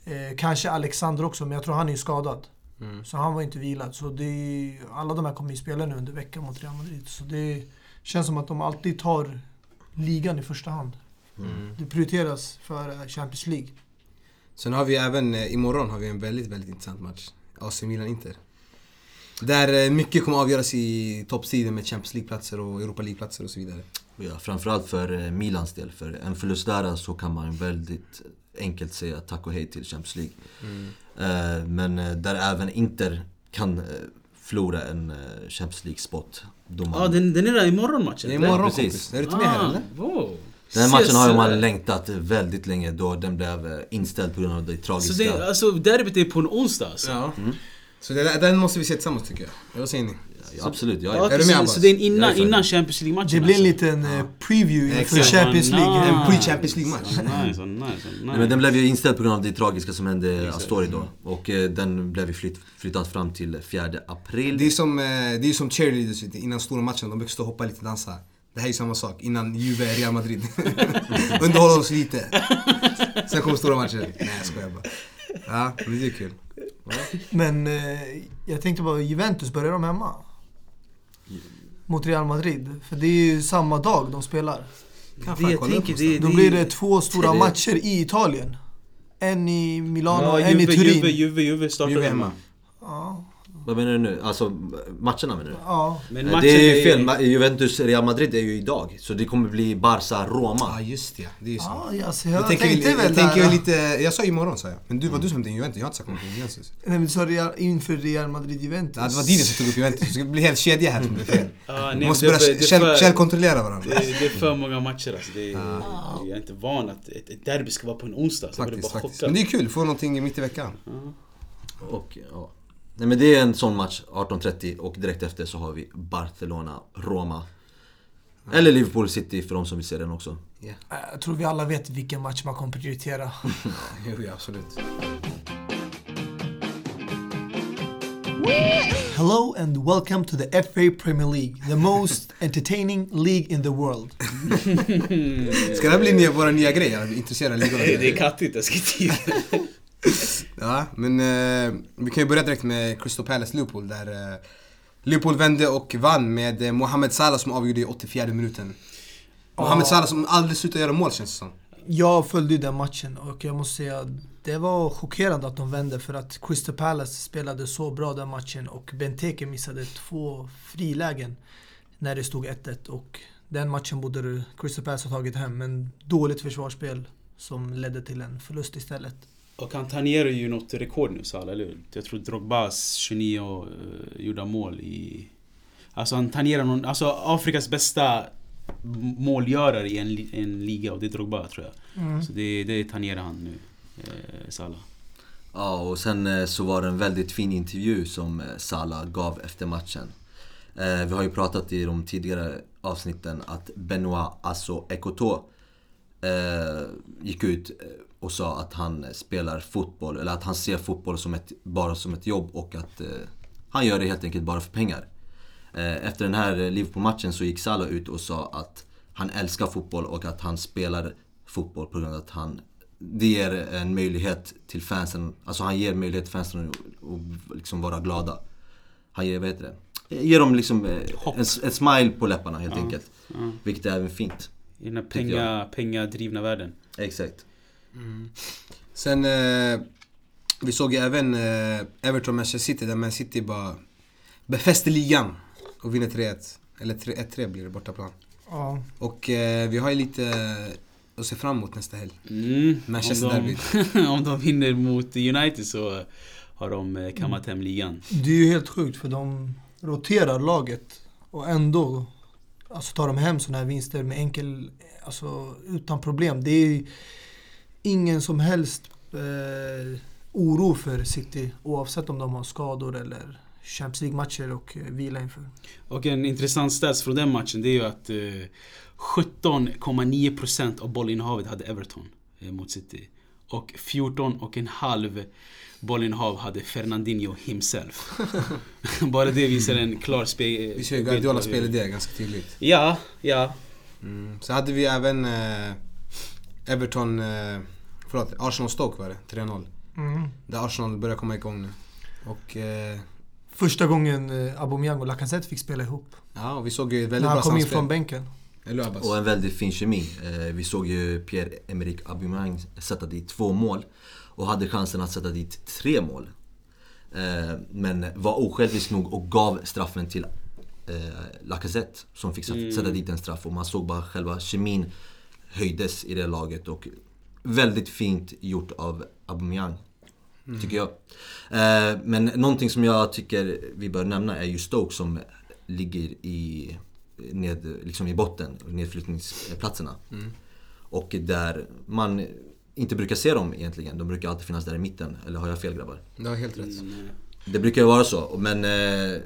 eh, kanske Alexander också, men jag tror han är skadad. Mm. Så han var inte vilad. Så är, alla de här kommer ju spela nu under veckan mot Real Madrid. Så det känns som att de alltid tar ligan i första hand. Mm. Det prioriteras för Champions League. Sen har vi även, eh, imorgon har vi en väldigt, väldigt intressant match. AC Milan-Inter. Där eh, mycket kommer avgöras i toppstriden med Champions League-platser och Europa League-platser och så vidare. Ja, framförallt för eh, Milans del. För en förlust där så kan man väldigt enkelt säga tack och hej till Champions League. Eh, Men eh, där även Inter kan förlora en Champions League-spot. Då man- Ja, den, den är där imorgon matchen? Det är imorgon precis. kompis. Är du inte med här eller? Wow. Den matchen har man längtat väldigt länge då den blev inställd på grund av det Så tragiska. det, alltså derbyt är på en onsdag alltså? Ja. Så det, den måste vi se tillsammans tycker jag. Vad säger ni? Ja, absolut, ja, Ja. Är du med, så, Abbas? så det är innan, innan. Champions League-matchen Det blir en alltså. liten eh, preview inför Exakt. Champions League. En pre-Champions League-match. Nice, nice, Nej, men den blev ju inställd på grund av det tragiska som hände Astori då. Och eh, den blev ju flytt, flyttat fram till 4 april. Det är som, eh, det är som cheerleaders innan stora matchen. De brukar stå och hoppa lite och dansa. Det här är samma sak innan Juve Real Madrid. <laughs> Underhålla oss lite. Sen kommer stora matcher. Nej jag skojar bara. Ja, men det är kul. Men eh, jag tänkte bara, Juventus, börjar de hemma? Mot Real Madrid. För det är ju samma dag de spelar. Kan Det jag tänker, det, Då blir det två stora det- matcher i Italien. En i Milano och Ja, en i Juve, Turin. Juve, Juve, Juve startar Juve hemma. Ja, Vad menar du nu? Alltså matcherna menar du? ja. Men Eh, matchen det är ju är- fel, Ma- Juventus-Real Madrid är ju idag. Så det kommer bli Ja Barca-Roma. just det, det är ju så. ja alltså, jag, Jag tänker, tänkte jag, väl jag tänker där. lite, jag sa imorgon sa jag. Men du var du som in Juventus, jag har inte sagt någonting om Juventus. Nej, men du sa Real, inför Real Madrid-Juventus. Ja, det var Dino som tog upp Juventus, det ska bli helt kedja här som blir fel. <laughs> Ja, Vi nej, måste börja källkontrollera varandra. Det, är- det är för många matcher alltså. Det är, Jag är inte van att ett, ett derby ska vara på en onsdag. Så jag Faktiskt, bara faktiskt. chockad. Men det är kul, få någonting mitt i veckan. Och, ja. Nej men det är en sån match, 18.30 och direkt efter så har vi Barcelona-Roma. Eller Liverpool City för de som vill se den också. Äh, Jag tror vi alla vet vilken match man kommer prioritera. <laughs> Jo, ja, absolut. Hello and welcome to the FA Premier League, the most <laughs> entertaining league in the world. Ska det här bli nya, våra nya grej? Att vi intresserar ligorna? <laughs> Det, är kattigt, jag ska Ja, men eh, vi kan ju börja direkt med Crystal Palace Liverpool där eh, Liverpool vände och vann med eh, Mohamed Salah som avgjorde i 84 minuten. Mohamed Salah som aldrig slutar göra mål känns det som. Jag följde den matchen och jag måste säga det var chockerande att de vände för att Crystal Palace spelade så bra den matchen och Benteke missade två frilägen när det stod 1-1 och den matchen borde Crystal Palace ha tagit hem men dåligt försvarsspel som ledde till en förlust istället. Och han tangerar ju något rekord nu Salah, eller hur? Jag tror Drogbas 29 uh, gjorda mål i... Alltså han tangerar någon, alltså Afrikas bästa målgörare i en, en liga och det är Drogba tror jag. Så det, det tangerar han nu, eh, Salah. Ja, och sen eh, så var det en väldigt fin intervju som eh, Salah gav efter matchen. Eh, Vi har ju pratat i de tidigare avsnitten att Benoit Asso Ekoto eh, gick ut eh, och sa att han spelar fotboll, eller att han ser fotboll som ett, bara som ett jobb och att eh, han gör det helt enkelt bara för pengar. Eh, Efter den här Liverpool-matchen så gick Salah ut och sa att han älskar fotboll och att han spelar fotboll på grund av att han det ger en möjlighet till fansen, alltså han ger möjlighet till fansen att liksom vara glada. Han ger, vad heter det? Ger dem liksom eh, ett smile på läpparna helt enkelt. Ja. Vilket är även fint. I den här penga, pengadrivna världen. Exakt. Sen, eh, vi såg ju även eh, Everton Manchester City där Man City bara befäster ligan och vinner 3-1. Eller 3- 1-3 blir det bortaplan. Ja. Och eh, vi har ju lite att se fram emot nästa helg. Mm, Manchester om, de, <laughs> om de vinner mot United så har de eh, kammat hem ligan. Det är ju helt sjukt för de roterar laget och ändå alltså, tar de hem sådana här vinster med enkel, alltså utan problem. Det är ingen som helst eh, oro för City oavsett om de har skador eller Champions League-matcher och eh, vila inför. Och en intressant stats från den matchen det är ju att eh, 17,9% av bollinnehavet hade Everton eh, mot City. Och 14,5 bollinnehav hade Fernandinho himself. <laughs> <laughs> Bara det visar en klar spegel. Vi ser ju Guardiolas spelidé ganska tydligt. Ja, ja. Mm. Så hade vi även eh, Everton, eh, förlåt, Arsenal-Stoke var det, 3-0. Mm. Där Arsenal börjar komma igång nu. Och eh, Första gången eh, Aubameyang och Lacazette fick spela ihop. ja, och vi såg ju ett När väldigt han bra kom in samspel. från bänken. Eller hur Abbas? Och en väldigt fin kemi. Eh, Vi såg ju Pierre-Emerick Aubameyang sätta dit två mål. Och hade chansen att sätta dit tre mål. Eh, Men var osjälvisk nog och gav straffen till eh, Lacazette. Som fick sätta- sätta dit en straff. Och man såg bara själva kemin höjdes i det laget. Och väldigt fint gjort av Aubameyang. Tycker jag. Eh, Men någonting som jag tycker vi bör nämna är ju Stoke som ligger i, ned, liksom i botten, nedflyttningsplatserna. Och där man inte brukar se dem egentligen. De brukar alltid finnas där i mitten. Eller har jag fel grabbar? Du har helt rätt. Det brukar ju vara så. Men eh,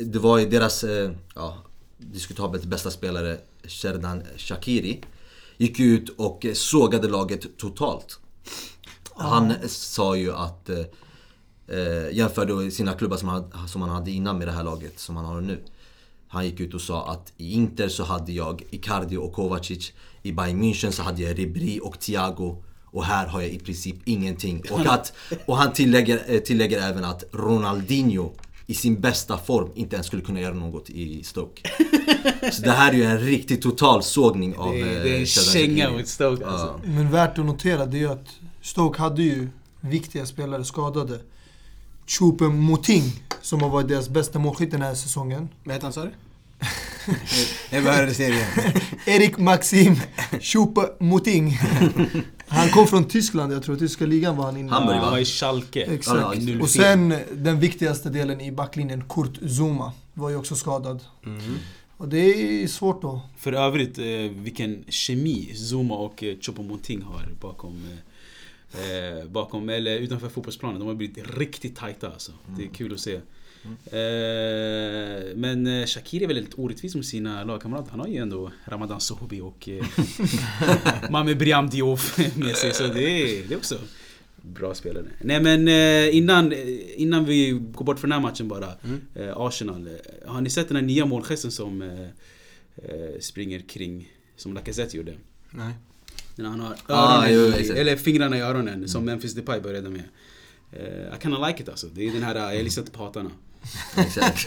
det var ju deras eh, ja, diskutabelt bästa spelare, Sherdan Shakiri, gick ut och eh, sågade laget totalt. Han sa ju att, eh, eh, jämförde sina klubbar som han, som han hade innan med det här laget som han har nu. Han gick ut och sa att i Inter så hade jag Icardi och Kovacic. I Bayern München så hade jag Ribéry och Thiago. Och här har jag i princip ingenting. Och, att, och han tillägger, eh, tillägger även att Ronaldinho i sin bästa form inte ens skulle kunna göra något i Stoke. <laughs> Så det här är ju en riktig totalsågning av Det är, eh, det är en känga mot Stoke alltså. Men värt att notera det är ju att Stoke hade ju viktiga spelare skadade. Choupo Moting, som har varit deras bästa målskytt den här säsongen. Vad heter han sa du? Jag bara hörde serien. Erik Maxim Choupo Moting. Han kom från Tyskland, jag tror tyska ligan var han inne. Han började Han var i Schalke. Exakt. Och sen den viktigaste delen i backlinjen, Kurt Zuma, var ju också skadad. Och det är svårt då. För övrigt, eh, vilken kemi Zuma och eh, Choupo-Moting har bakom, eh, eh, bakom, eller utanför fotbollsplanen. De har blivit riktigt tajta alltså. Det är kul att se. Eh, men eh, Shakiri är väldigt orättvis mot sina lagkamrater. Han har ju ändå Ramadan Sohobi och eh, <laughs> Mame Briam Diop med sig. Så det är, det är också bra spelare. Nej men innan, innan vi går bort från den här matchen bara. Eh, Arsenal. Har ni sett den här nya målgesten som springer kring, som Lacazette gjorde? Nej. När han har Ah, jo, eller fingrarna i öronen som Memphis Depay började med. Eh, I kinda like it alltså. Det är den här, jag lyssnar inte på hatarna. <laughs> Exakt.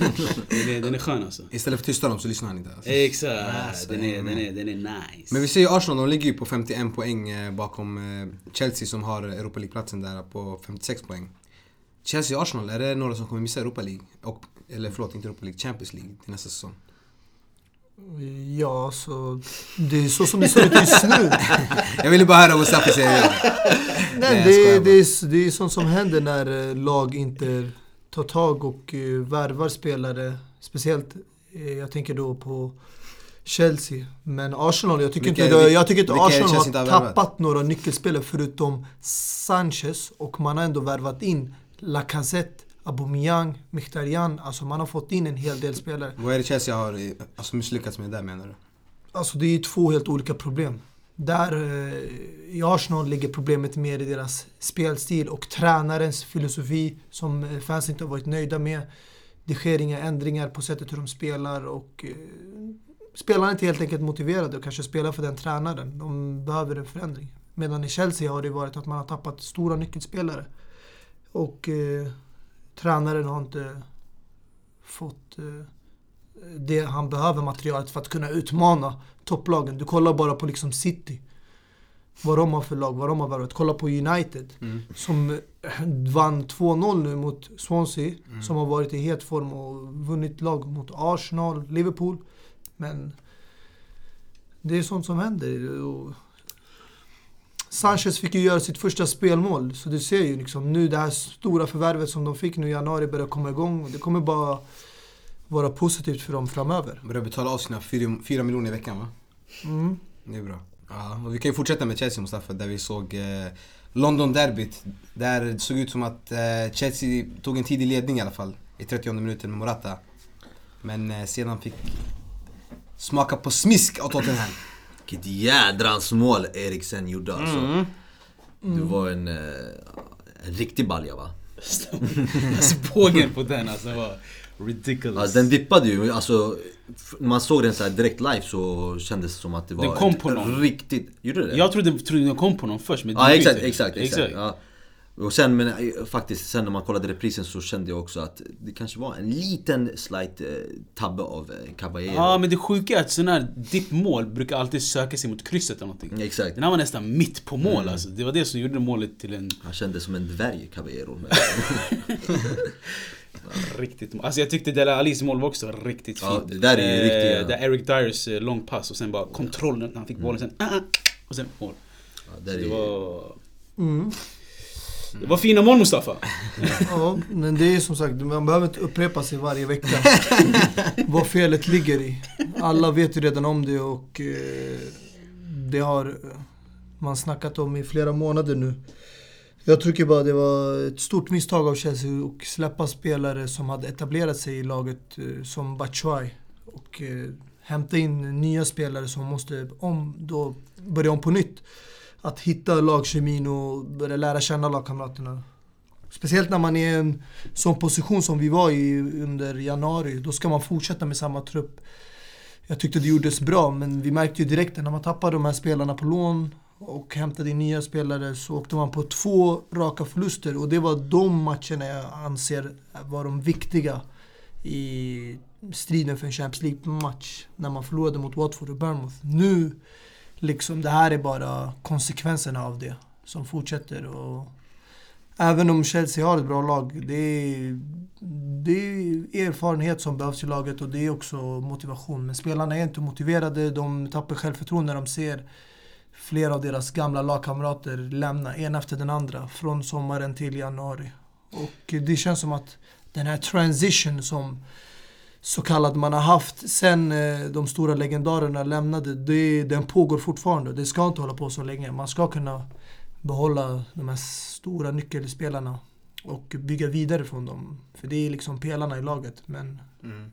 Den är, den är skön alltså. Istället för att tysta dem så lyssnar han inte. Alltså. Exakt, den är, den, är, den är nice. Men vi ser ju Arsenal, de ligger ju på 51 poäng eh, bakom eh, Chelsea som har Europa League-platsen där på 56 poäng. Chelsea och Arsenal, är det några som kommer missa Europa League? Och, eller förlåt, inte Europa League, Champions League till nästa säsong. Ja, så det är så som det ser ut just nu. <laughs> Jag ville bara höra vad Mustafi säger. Nej, Nej, det, är, det, är, det är sånt som händer när eh, lag inte tar tag och eh, värvar spelare. Speciellt, eh, jag tänker då på Chelsea. Men Arsenal, jag tycker Vilka- inte, jag tycker inte Arsenal har tappat några nyckelspelare förutom Sanchez. Och man har ändå värvat in Lacazette, Aubameyang, Mkhitaryan. Alltså man har fått in en hel del spelare. Vad är det Chelsea har alltså, misslyckats med där menar du? Alltså det är ju två helt olika problem. Där eh, i Arsenal ligger problemet mer i deras spelstil och tränarens filosofi som eh, fans inte har varit nöjda med. Det sker inga ändringar på sättet hur de spelar och eh, spelarna är inte helt enkelt motiverade och kanske spelar för den tränaren. De behöver en förändring. Medan i Chelsea har det varit att man har tappat stora nyckelspelare. Och eh, tränaren har inte fått eh, det han behöver materialet för att kunna utmana topplagen. Du kollar bara på liksom City. Vad de har för lag, vad de har värvat. Kolla på United som eh, vann 2-0 nu mot Swansea. Som har varit i het form och vunnit lag mot Arsenal, Liverpool. Men Det är sånt som händer. Och Sanchez fick ju göra sitt första spelmål. Så du ser ju liksom nu det här stora förvärvet som de fick nu i januari börjar komma igång. Det kommer bara vara positivt för dem framöver. Börjar betala av sina 4 miljoner i veckan va? Mm. Det är bra. Ja, och vi kan ju fortsätta med Chelsea Mustafa, där vi såg eh, London-derbyt. Där det såg ut som att eh, Chelsea tog en tidig ledning i alla fall. I 30 minuten med Morata. Men eh, sedan fick smaka på smisk av Tottenham. Vilket jädrans mål Eriksen gjorde alltså. Mm. Det var en, eh, en riktig balja va? <laughs> alltså bågen på den alltså var ridiculous. Alltså, den vippade ju, alltså man såg den så här direkt live så kändes det som att det var Den kom på någon. riktigt... Gjorde det? Jag trodde, trodde den kom på någon först men Ja exakt, bytte. exakt, exakt. Ja. Och sen men eh, faktiskt, sen när man kollade reprisen så kände jag också att det kanske var en liten slight eh, tabbe av eh, Caballero. Ja men det sjuka är att sådana här dippmål brukar alltid söka sig mot krysset eller någonting. Exakt. Den här var nästan mitt på mål Mm. alltså. Det var det som gjorde målet till en Han kändes som en dvärg Caballero. <laughs> <laughs> riktigt Alltså jag tyckte Dele Alis mål var också riktigt fint. Ja, det där är ju Eh, riktiga- Där Eric Dyers eh, lång pass och sen bara kontrollen när han fick bollen sen ah, ah, och sen mål. ja, Det är, var... Mm. Det var fina mål Mustafa. Ja, men det är som sagt, man behöver inte upprepa sig varje vecka. <laughs> vad felet ligger i. Alla vet ju redan om det och eh, det har man snackat om i flera månader nu. Jag tycker bara det var ett stort misstag av Chelsea att släppa spelare som hade etablerat sig i laget eh, som Batshuay Och eh, hämta in nya spelare som måste om, då börja om på nytt. Att hitta lagkemin och börja lära känna lagkamraterna. Speciellt när man är i en sån position som vi var i under januari. Då ska man fortsätta med samma trupp. Jag tyckte det gjordes bra, men vi märkte ju direkt att när man tappade de här spelarna på lån och hämtade in nya spelare så åkte man på två raka förluster. Och det var de matcherna jag anser var de viktiga i striden för en Champions League-match. När man förlorade mot Watford och Bournemouth. Nu, liksom, det här är bara konsekvenserna av det som fortsätter. Och Även om Chelsea har ett bra lag, det är, det är erfarenhet som behövs i laget och det är också motivation. Men spelarna är inte motiverade, de tappar självförtroende när de ser flera av deras gamla lagkamrater lämna, en efter den andra, från sommaren till januari. Och det känns som att den här transition som så kallad man har haft sen eh, de stora legendarerna lämnade, det, den pågår fortfarande. Det ska inte hålla på så länge. Man ska kunna behålla de här stora nyckelspelarna och bygga vidare från dem. För det är liksom pelarna i laget. Men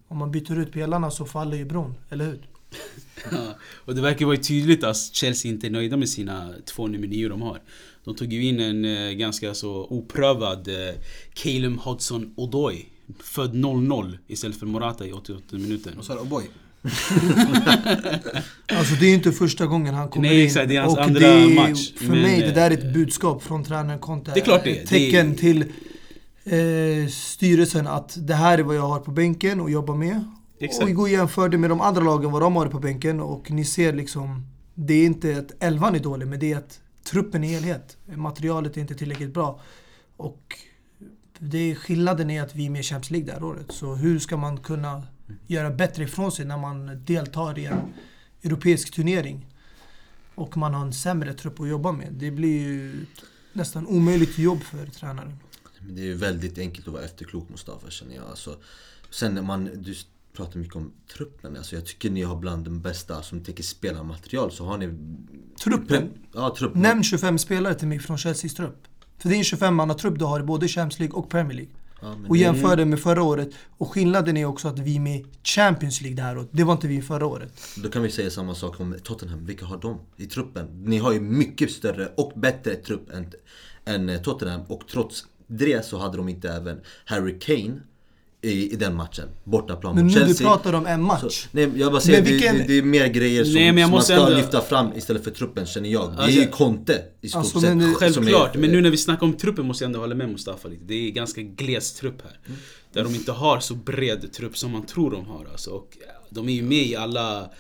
om man byter ut pelarna så faller ju bron, eller hur? <laughs> Ja, och det verkar vara tydligt att Chelsea inte är nöjda med sina två nummer nio de har. De tog ju in en eh, ganska så oprövad eh, Calum Hudson Odoi. Född 0-0 istället för Morata i 88 minuten. Och så är det O'boy. <laughs> Alltså det är inte första gången han kommer Nej, in. exakt, det är hans och andra det är, match. För Men, mig, det där är eh, ett budskap från tränaren Conte. Det är klart det är. Ett tecken Det är- till eh, styrelsen att det här är vad jag har på bänken och jobbar med. Exakt. Och vi går och jämför det med de andra lagen, vad de har på bänken. Och ni ser liksom, det är inte att elvan är dålig, men det är att truppen i helhet. Materialet är inte tillräckligt bra. Och det är, skillnaden är att vi är med i Champions League det här året. Så hur ska man kunna göra bättre ifrån sig när man deltar i en europeisk turnering och man har en sämre trupp att jobba med. Det blir ju nästan omöjligt jobb för tränaren. Det är ju väldigt enkelt att vara efterklok Mustafa känner jag. Alltså, sen när man, du pratar mycket om truppen. Alltså, jag tycker ni har bland de bästa som tänker spelarmaterial. Så har ni... Truppen? Ja, truppen. Nämn 25 spelare till mig från Chelseas trupp. För det är en 25-mannatrupp du har i både Champions League och Premier League. Ja, Och jämför det med förra året. Och skillnaden är också att vi är med i Champions League det här året. Det var inte vi förra året. Då kan vi säga samma sak om Tottenham. Vilka har de i truppen? Ni har ju mycket större och bättre trupp än, än eh, Tottenham. Och trots det så hade de inte även Harry Kane i, i den matchen. Bortaplan Men mot nu du Chelsea. pratar om en match. Så, nej, jag bara säger, Men vilken- det, det, är mer grejer som, Nej, men som man ska ändå- lyfta fram istället för truppen känner jag. Det är Alltså- ju Conte i stort Alltså, sett. men som Självklart, är- men nu när vi snackar om truppen måste jag ändå hålla med Mustafa lite. Det är ganska gles trupp här. Mm. Där de inte har så bred trupp som man tror de har alltså. Och de är ju med i alla,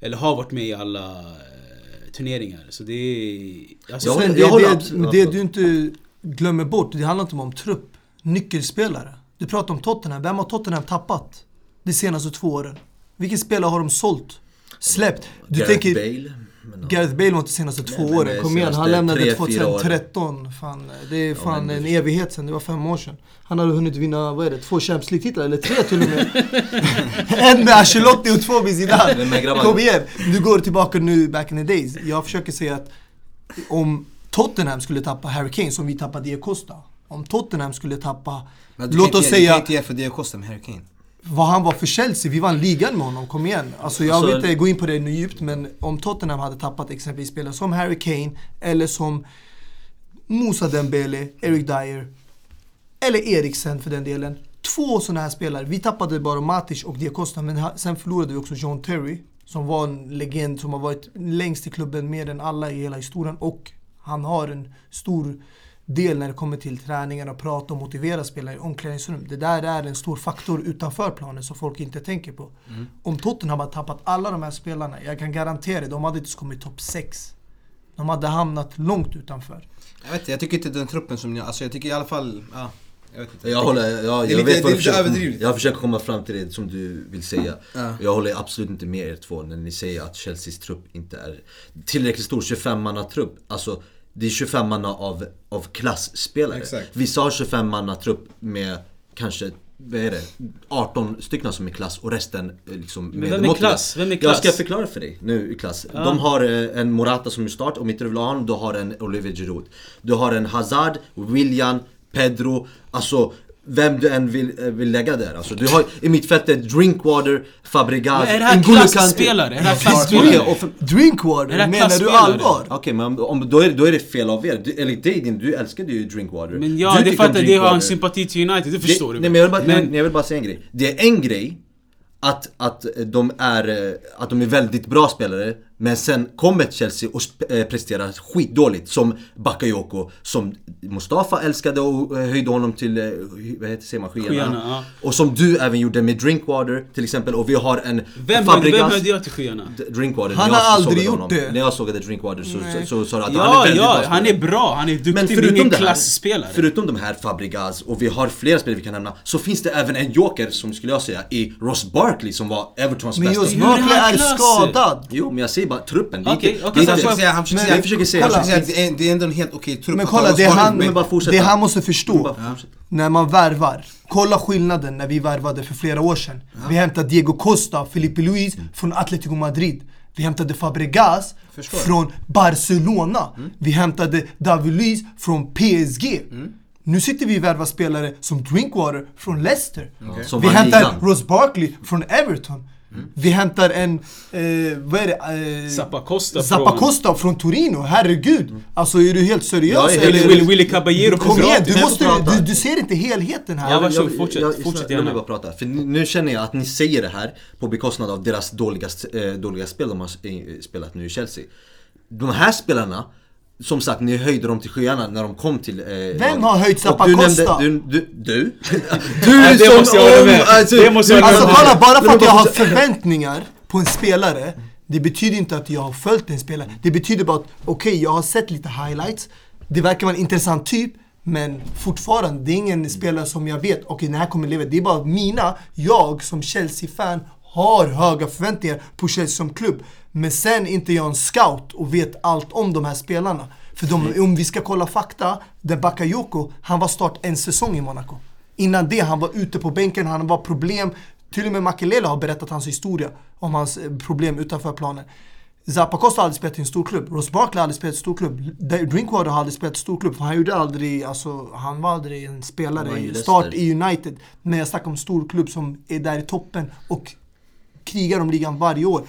eller har varit med i alla eh, turneringar. Så det är... Alltså, Jag håller- det, jag det, det du inte glömmer bort, det handlar inte om trupp. Nyckelspelare. Du pratar om Tottenham. Vem har Tottenham tappat de senaste två åren? Vilken spelare har de sålt? Släppt. Du Gareth tänker... Bale. Men, ja. Gareth Bale var inte senaste två men åren. Kom igen, han lämnade tre, fyra åren. 2013. Fan, det är fan men en evighet sedan. Det var fem år sedan. Han hade hunnit vinna, vad är det, två Champions League-titlar? Eller tre till och med. <laughs> en med Ancelotti och två med Zidane. Kom igen, du går tillbaka nu back in the days. Jag försöker säga att om Tottenham skulle tappa Harry Kane som vi tappade Diego Costa. Om Tottenham skulle tappa, Men du låt oss inte, Du säga kan inte jämföra Diego Costa med Harry Kane. vad han var för Chelsea. Vi vann ligan med honom, kom igen. Alltså jag Alltså- vill inte gå in på det nu djupt, men om Tottenham hade tappat exempelvis spelare som Harry Kane eller som Moussa Dembele, Eric Dyer eller Eriksen för den delen. Två sådana här spelare. Vi tappade bara Matic och Diego Costa, men sen förlorade vi också John Terry som var en legend som har varit längst i klubben mer än alla i hela historien och han har en stor del när det kommer till träningen och prata och motivera spelare i omklädningsrum. Det där är en stor faktor utanför planen som folk inte tänker på. Om Tottenham hade tappat alla de här spelarna, jag kan garantera det, de hade inte kommit topp 6. De hade hamnat långt utanför. Jag vet inte, jag tycker inte den truppen som ni Alltså jag tycker i alla fall, ja. Jag vet inte. Jag håller, ja, jag är lite- vet vad du försöker, jag försöker komma fram till det som du vill säga. Ja. Jag håller absolut inte med er två när ni säger att Chelseas trupp inte är tillräckligt stor. 25-manna trupp. Alltså, det är 25 manna av, av klassspelare. Exakt. Vissa har 25 manna trupp med kanske vad är det? 18 stycken som är klass och resten eh, liksom vem är klass? Vem är Jag klass? ska förklara för dig nu i klass. De har eh, en Morata som är start, om inte du vill ha honom, du har en Olivier Giroud. Du har en Hazard, William, Pedro, alltså vem du än vill, eh, vill lägga där. Alltså, du har i mittfältet Drinkwater, Fabregas, Men är det här N'Golo Kanté. klasspelare? Är det här klasspelare? Drinkwater, Är det här menar du allvar? Okej men om, då, är, det- då är det fel av er. Du, eller dig din, du älskade ju Drinkwater. Men ja, Du det är tycker för om att det har Drinkwater. en sympati till United, det förstår det, du Nej men jag vill, bara, Men- jag vill bara säga en grej. Det är en grej att, att, de är, att de är väldigt bra spelare Men sen kommer Chelsea och eh, presterar skitdåligt Som Bakayoko Som Mustafa älskade och eh, höjde honom till, eh, vad heter säger man, skyarna, Skyarna, ja. Och som du även gjorde med Drinkwater till exempel Och vi har en Vem, Fabregas vem höjde jag till skyarna? Drinkwater, Han när jag har aldrig sågade gjort honom. det. När jag sågade Drinkwater så, så, så sa du att han är Ja, väldigt ja, bra han är spelare. bra, han är duktig, Men men förutom ingen klassspelare. förutom de här Fabregas och vi har flera spelare vi kan nämna Så finns det även en joker som skulle jag säga i Ross Barkley som var Evertons Men bästa är han Barkley är skadad. Jo men jag säger bara truppen, det är Okej, inte... okej, det är så inte- jag Han försöker säga, jag försöker säga- kolla, jag försöker det, är, det är ändå en helt okej trupp. Men kolla, det han. Men bara det han måste förstå. Bara fortsätta. När man värvar. Kolla skillnaden när vi värvade för flera år sedan. Vi hämtade Diego Costa, Felipe Luis från Atletico Madrid. Vi hämtade Fabregas Förstår. från Barcelona. Vi hämtade David Luiz från PSG. Nu sitter vi och värvar spelare som Drinkwater från Leicester. Som vi hämtar. Ross Barkley från Everton. Vi hämtar en, eh, vad är det? Eh, Zappa Costa Zappa från- Costa från Torino, herregud! Alltså är du helt seriös Jag helt- eller? Willy, Willy Caballero Kom igen, du, jag måste, du, du ser inte helheten här. Ja, varsågod, fortsätt, fortsätt Låt gärna. mig bara prata. För nu, känner jag att ni säger det här på bekostnad av deras dåliga, eh, dåliga spel de har spelat nu i Chelsea. De här spelarna, som sagt, ni höjde dem till skyarna när de kom till... Eh, Vem har höjt Och Zappa du Costa? Nämnde, du? Du? Du, <laughs> Ja, det <laughs> måste jag hålla med. alltså, Det måste jag Alltså med. kolla, bara för att jag bara har förväntningar på en spelare Det betyder inte att jag har följt en spelare Det betyder bara att, okej jag har sett lite highlights Det verkar vara en intressant typ Men fortfarande, det är ingen spelare som jag vet, okej den här kommer leva Det är bara mina, jag som Chelsea-fan har höga förväntningar på Chelsea som klubb Men sen inte jag en scout och vet allt om de här spelarna För de, om vi ska kolla fakta, där Bakayoko, han var start en säsong i Monaco Innan det, han var ute på bänken, han var problem. Till och med Makelele har berättat hans historia om hans eh, problem utanför planen. Zappa Costa har aldrig spelat i en stor klubb. Ross Barkley har aldrig spelat i en stor klubb. Drinkwater har aldrig spelat i en stor klubb. För han gjorde aldrig, alltså, han var aldrig en spelare i start i United. Men jag snackar om stor klubb som är där i toppen och krigar om ligan varje år.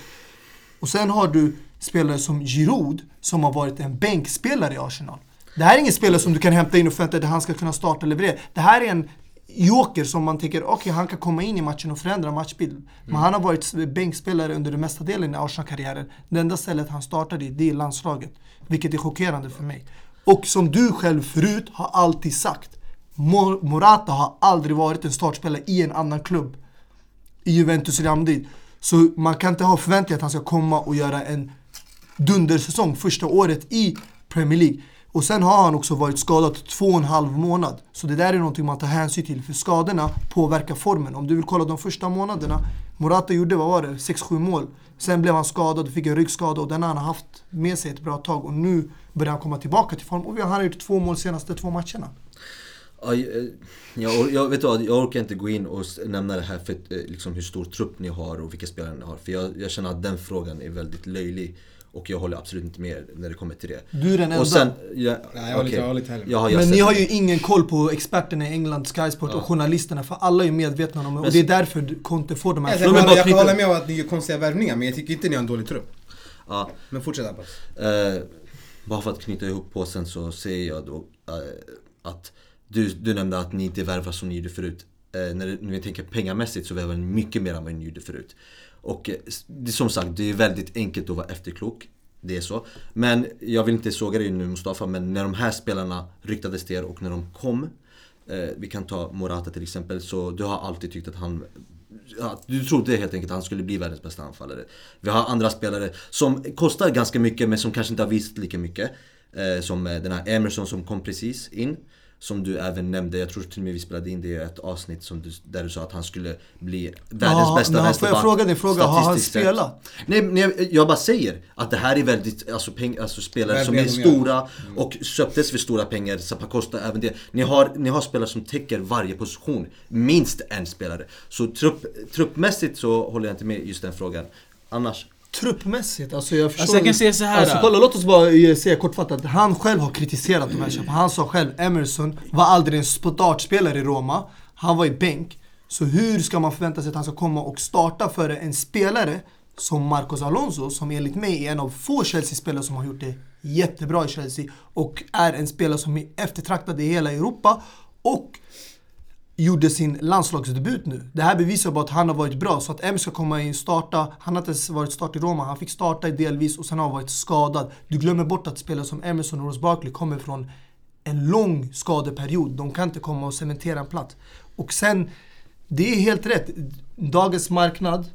Och sen har du spelare som Giroud som har varit en bänkspelare i Arsenal. Det här är ingen spelare som du kan hämta in och förvänta dig att han ska kunna starta och leverera. Det här är en joker som man tänker, okej han kan komma in i matchen och förändra matchbilden. Men han har varit bänkspelare under den mesta delen i Arsenal-karriären. Det enda stället han startade i, det är landslaget. Vilket är chockerande för mig. Och som du själv förut har alltid sagt, Mor- Morata har aldrig varit en startspelare i en annan klubb i Juventus Real Madrid. Så man kan inte ha förväntningar att han ska komma och göra en dundersäsong första året i Premier League. Och sen har han också varit skadad två och en halv månad. Så det där är någonting man tar hänsyn till för skadorna påverkar formen. Om du vill kolla de första månaderna, Morata gjorde, vad var det, 6-7 mål. Sen blev han skadad och fick en ryggskada och den har han haft med sig ett bra tag. Och nu börjar han komma tillbaka till form. Och han har gjort två mål de senaste två matcherna. Ja, jag, jag, jag, vet du vad, jag orkar inte gå in och nämna det här för eh, liksom, hur stor trupp ni har och vilka spelare ni har. För jag, jag känner att den frågan är väldigt löjlig. Och jag håller absolut inte med när det kommer till det. Du är den enda. Och sen, ja, Nej, jag okej. jag med. Jag har, jag Men ni har det. ju ingen koll på experterna i England, Sky Sport och journalisterna. För alla är medvetna om det. Och det är därför Conte får de här Jag, mig jag, jag kan hålla med om att ni gör konstiga värvningar men jag tycker inte ni har en dålig trupp. Ja, Men fortsätt Abbas. Eh, bara för att knyta ihop påsen så säger jag då eh, att du, du nämnde att ni inte värvar som ni gjorde förut. Eh, när, när vi tänker pengamässigt så värvar ni mycket mer än vad ni gjorde förut. Och eh, som sagt, det är väldigt enkelt att vara efterklok. Det är så. Men jag vill inte såga dig nu Mustafa, men när de här spelarna ryktades till er och när de kom eh, Vi kan ta Morata till exempel, så du har alltid tyckt att han Ja, du trodde helt enkelt att han skulle bli världens bästa anfallare. Vi har andra spelare som kostar ganska mycket men som kanske inte har visat lika mycket. Eh, som eh, den här Emerson som kom precis in. Som du även nämnde, jag tror till och med vi spelade in det i ett avsnitt som du, där du sa att han skulle bli världens Ja, bästa men får jag vänsterback. fråga dig fråga? Har han spelat? Nej, nej, jag bara säger att det här är väldigt, alltså, peng, alltså spelare som är stora och köptes för stora pengar. Zappacosta även det. Ni har, ni har spelare som täcker varje position. Minst en spelare. Så trupp, truppmässigt så håller jag inte med just den frågan. Annars, Truppmässigt, alltså jag förstår Alltså jag kan säga så här. Alltså kolla, låt oss bara eh, säga kortfattat. Han själv har kritiserat de här köpen. Han sa själv, Emerson var aldrig en startspelare i Roma. Han var i bänk. Så hur ska man förvänta sig att han ska komma och starta för en spelare som Marcos Alonso, som enligt mig är en av få Chelsea-spelare som har gjort det jättebra i Chelsea och är en spelare som är eftertraktad i hela Europa och gjorde sin landslagsdebut nu. Det här bevisar bara att han har varit bra. Så att M ska komma in och starta. Han har inte ens varit start i Roma. Han fick starta delvis och sen har han varit skadad. Du glömmer bort att spelare som Emerson och Ross Barkley kommer från en lång skadeperiod. De kan inte komma och cementera en plats. Och sen, det är helt rätt. Dagens marknad,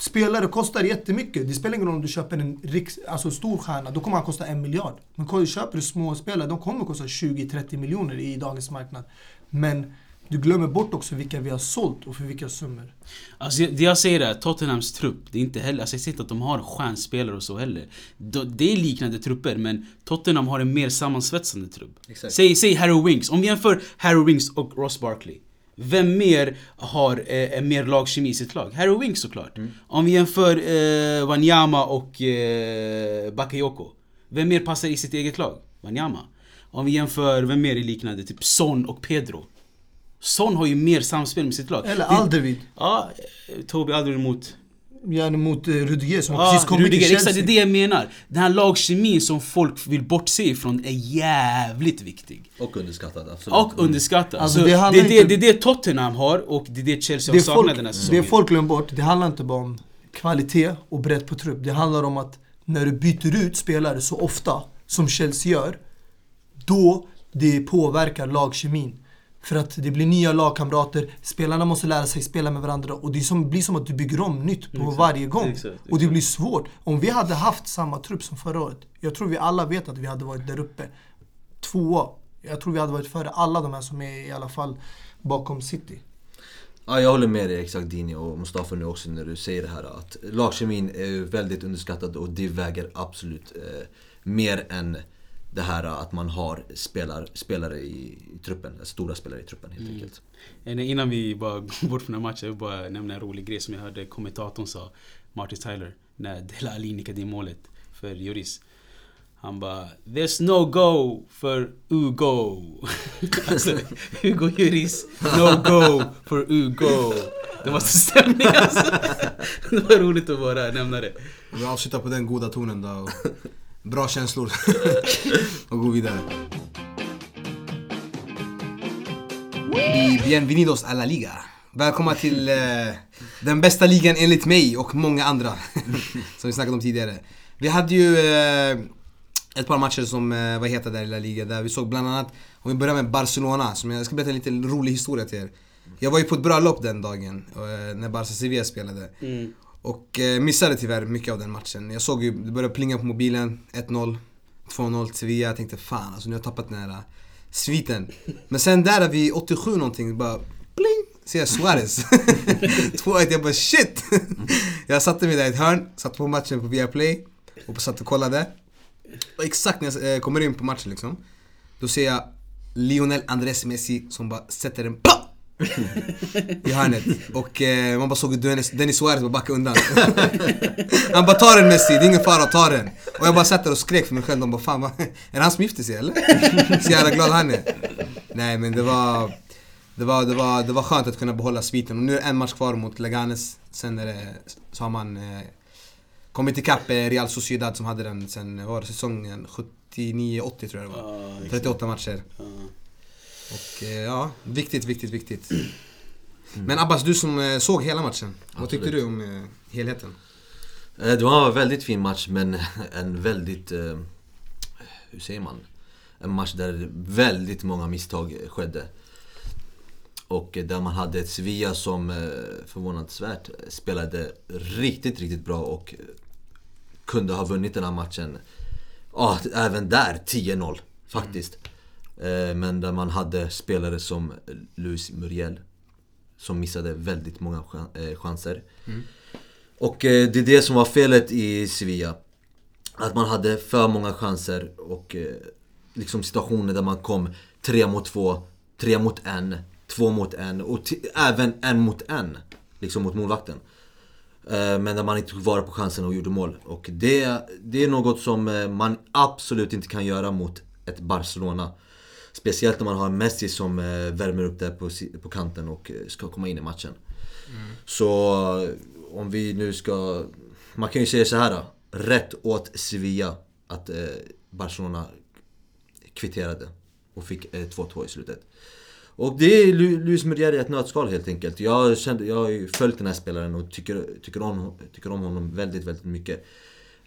Spelare kostar jättemycket. Det spelar ingen roll om du köper en riks, alltså stor stjärna, då kommer han kosta en miljard. Men köper du små spelare, de kommer kosta 20-30 miljoner i dagens marknad. Men du glömmer bort också vilka vi har sålt och för vilka summor. Alltså det jag säger är Tottenhams trupp, det är inte heller, alltså jag säger inte att de har stjärnspelare och så heller. De- Det är liknande trupper men Tottenham har en mer sammansvetsande trupp. Exakt. Säg, säg Harry Winks, om vi jämför Harry Winks och Ross Barkley. Vem mer har eh, en mer lagkemi i sitt lag? Harry Winks såklart. Om vi jämför eh, Wanyama och eh, Bakayoko. Vem mer passar i sitt eget lag? Wanyama. Om vi jämför, vem mer är liknande? Typ Son och Pedro. Son har ju mer samspel med sitt lag. Eller Det- Alderweireld. Ja, Toby Alderweireld mot... Gärna mot eh, Rudiger som Ja, precis kommit Rudiger, till exakt det är det jag menar. Den här lagkemin som folk vill bortse ifrån är jävligt viktig. och underskattad absolut. Och underskattad. Alltså, Så det det, det, inte- det är det Tottenham har och det är det Chelsea har det saknat folk, den här det säsongen. folk glömmer bort, det handlar inte bara om kvalitet och bredd på trupp. Det handlar om att när du byter ut spelare så ofta som Chelsea gör, då det påverkar lagkemin. För att det blir nya lagkamrater, spelarna måste lära sig spela med varandra och det som, blir som att du bygger om nytt på varje gång. exakt, Och det blir svårt. Om vi hade haft samma trupp som förra året, jag tror vi alla vet att vi hade varit där uppe. Tvåa. Jag tror vi hade varit före alla de här som är i alla fall bakom City. Ja, jag håller med dig exakt Dini och Mustafa nu också när du säger det här att lagkemin är väldigt underskattad och det väger absolut eh, mer än det här att man har spelar, spelare i, i truppen, stora spelare i truppen helt enkelt. Eh, Innan vi bara <laughs> går bort från den matchen, jag vill bara nämna en rolig grej som jag hörde kommentatorn sa, Martin Tyler, när <laughs> Dela Ali nickade in målet för Juris. Han bara There's no go för Ugo. <laughs> alltså, Hugo Juris, no go för Ugo. Det var så stämning alltså. Det var roligt att bara nämna det. Vi avslutar på den goda tonen då. Bra känslor. <laughs> och gå vidare. Y bienvenidos a la liga. Välkomna till eh, den bästa ligan enligt mig och många andra. <laughs> som vi snackade om tidigare. Vi hade ju eh, ett par matcher som eh, var heta där i La Liga. Där vi såg bland annat, om vi börjar med Barcelona. Som jag ska berätta en liten rolig historia till er. Jag var ju på ett bröllop den dagen. eh, när Barca Sevilla spelade. Och eh, missade tyvärr mycket av den matchen. Jag såg ju, det började plinga på mobilen. 1-0, 2-0 Sevilla. Jag tänkte fan alltså nu har jag tappat den här eh, sviten. Men sen där vid 87 någonting bara pling! ser jag Suarez. <laughs> 2-1, jag bara shit! <laughs> jag satte mig där i ett hörn, satte på matchen på Viaplay och satt och kollade. Och exakt när jag eh, kommer in på matchen liksom, då ser jag Lionel Andrés Messi som bara sätter en PA! <laughs> I hörnet. Och eh, man bara såg Dennis, Dennis Suarez bara backade undan. <laughs> Han bara ta den Messi, det är ingen fara, ta den. Och jag bara satt där och skrek för mig själv, de bara fan vad, är det han som gifte sig eller? <laughs> Så jävla glad han är. Nej men det var, det var, det var, det var skönt att kunna behålla sviten. Och nu är det en match kvar mot Leganes. Sen är det, så har man eh, kommit ikapp eh, Real Sociedad som hade den sen, var det, säsongen 79-80 tror jag det var. Ja, exakt. 38 matcher. Och eh, ja, viktigt, viktigt, viktigt. Men Abbas, du som eh, såg hela matchen. Vad tyckte Absolut. du om eh, helheten? Det var en väldigt fin match men <laughs> en väldigt, hur säger man? En match där väldigt många misstag skedde. Och där man hade ett Sevilla som förvånansvärt spelade riktigt, riktigt bra och kunde ha vunnit den här matchen. Ja, även där 10-0 faktiskt. Eh, Men där man hade spelare som Luis Muriel som missade väldigt många eh, chanser. Och eh, det är det som var felet i Sevilla. Att man hade för många chanser och eh, liksom situationer där man kom tre mot två, tre mot en, två mot en och även en mot en. Liksom mot målvakten. Eh, Men där man inte tog vara på chansen och gjorde mål. Och det, det är något som eh, man absolut inte kan göra mot ett Barcelona. Speciellt när man har Messi som eh, värmer upp där på, på kanten och eh, ska komma in i matchen. Så eh, om vi nu ska... Man kan ju säga så här. Rätt åt Sevilla att Barcelona kvitterade och fick eh, 2-2 i slutet. Och det är Lu- Luis Muriel i ett nötskal helt enkelt. Jag, kände, jag har ju följt den här spelaren och tycker, tycker, om, tycker om honom väldigt, väldigt mycket.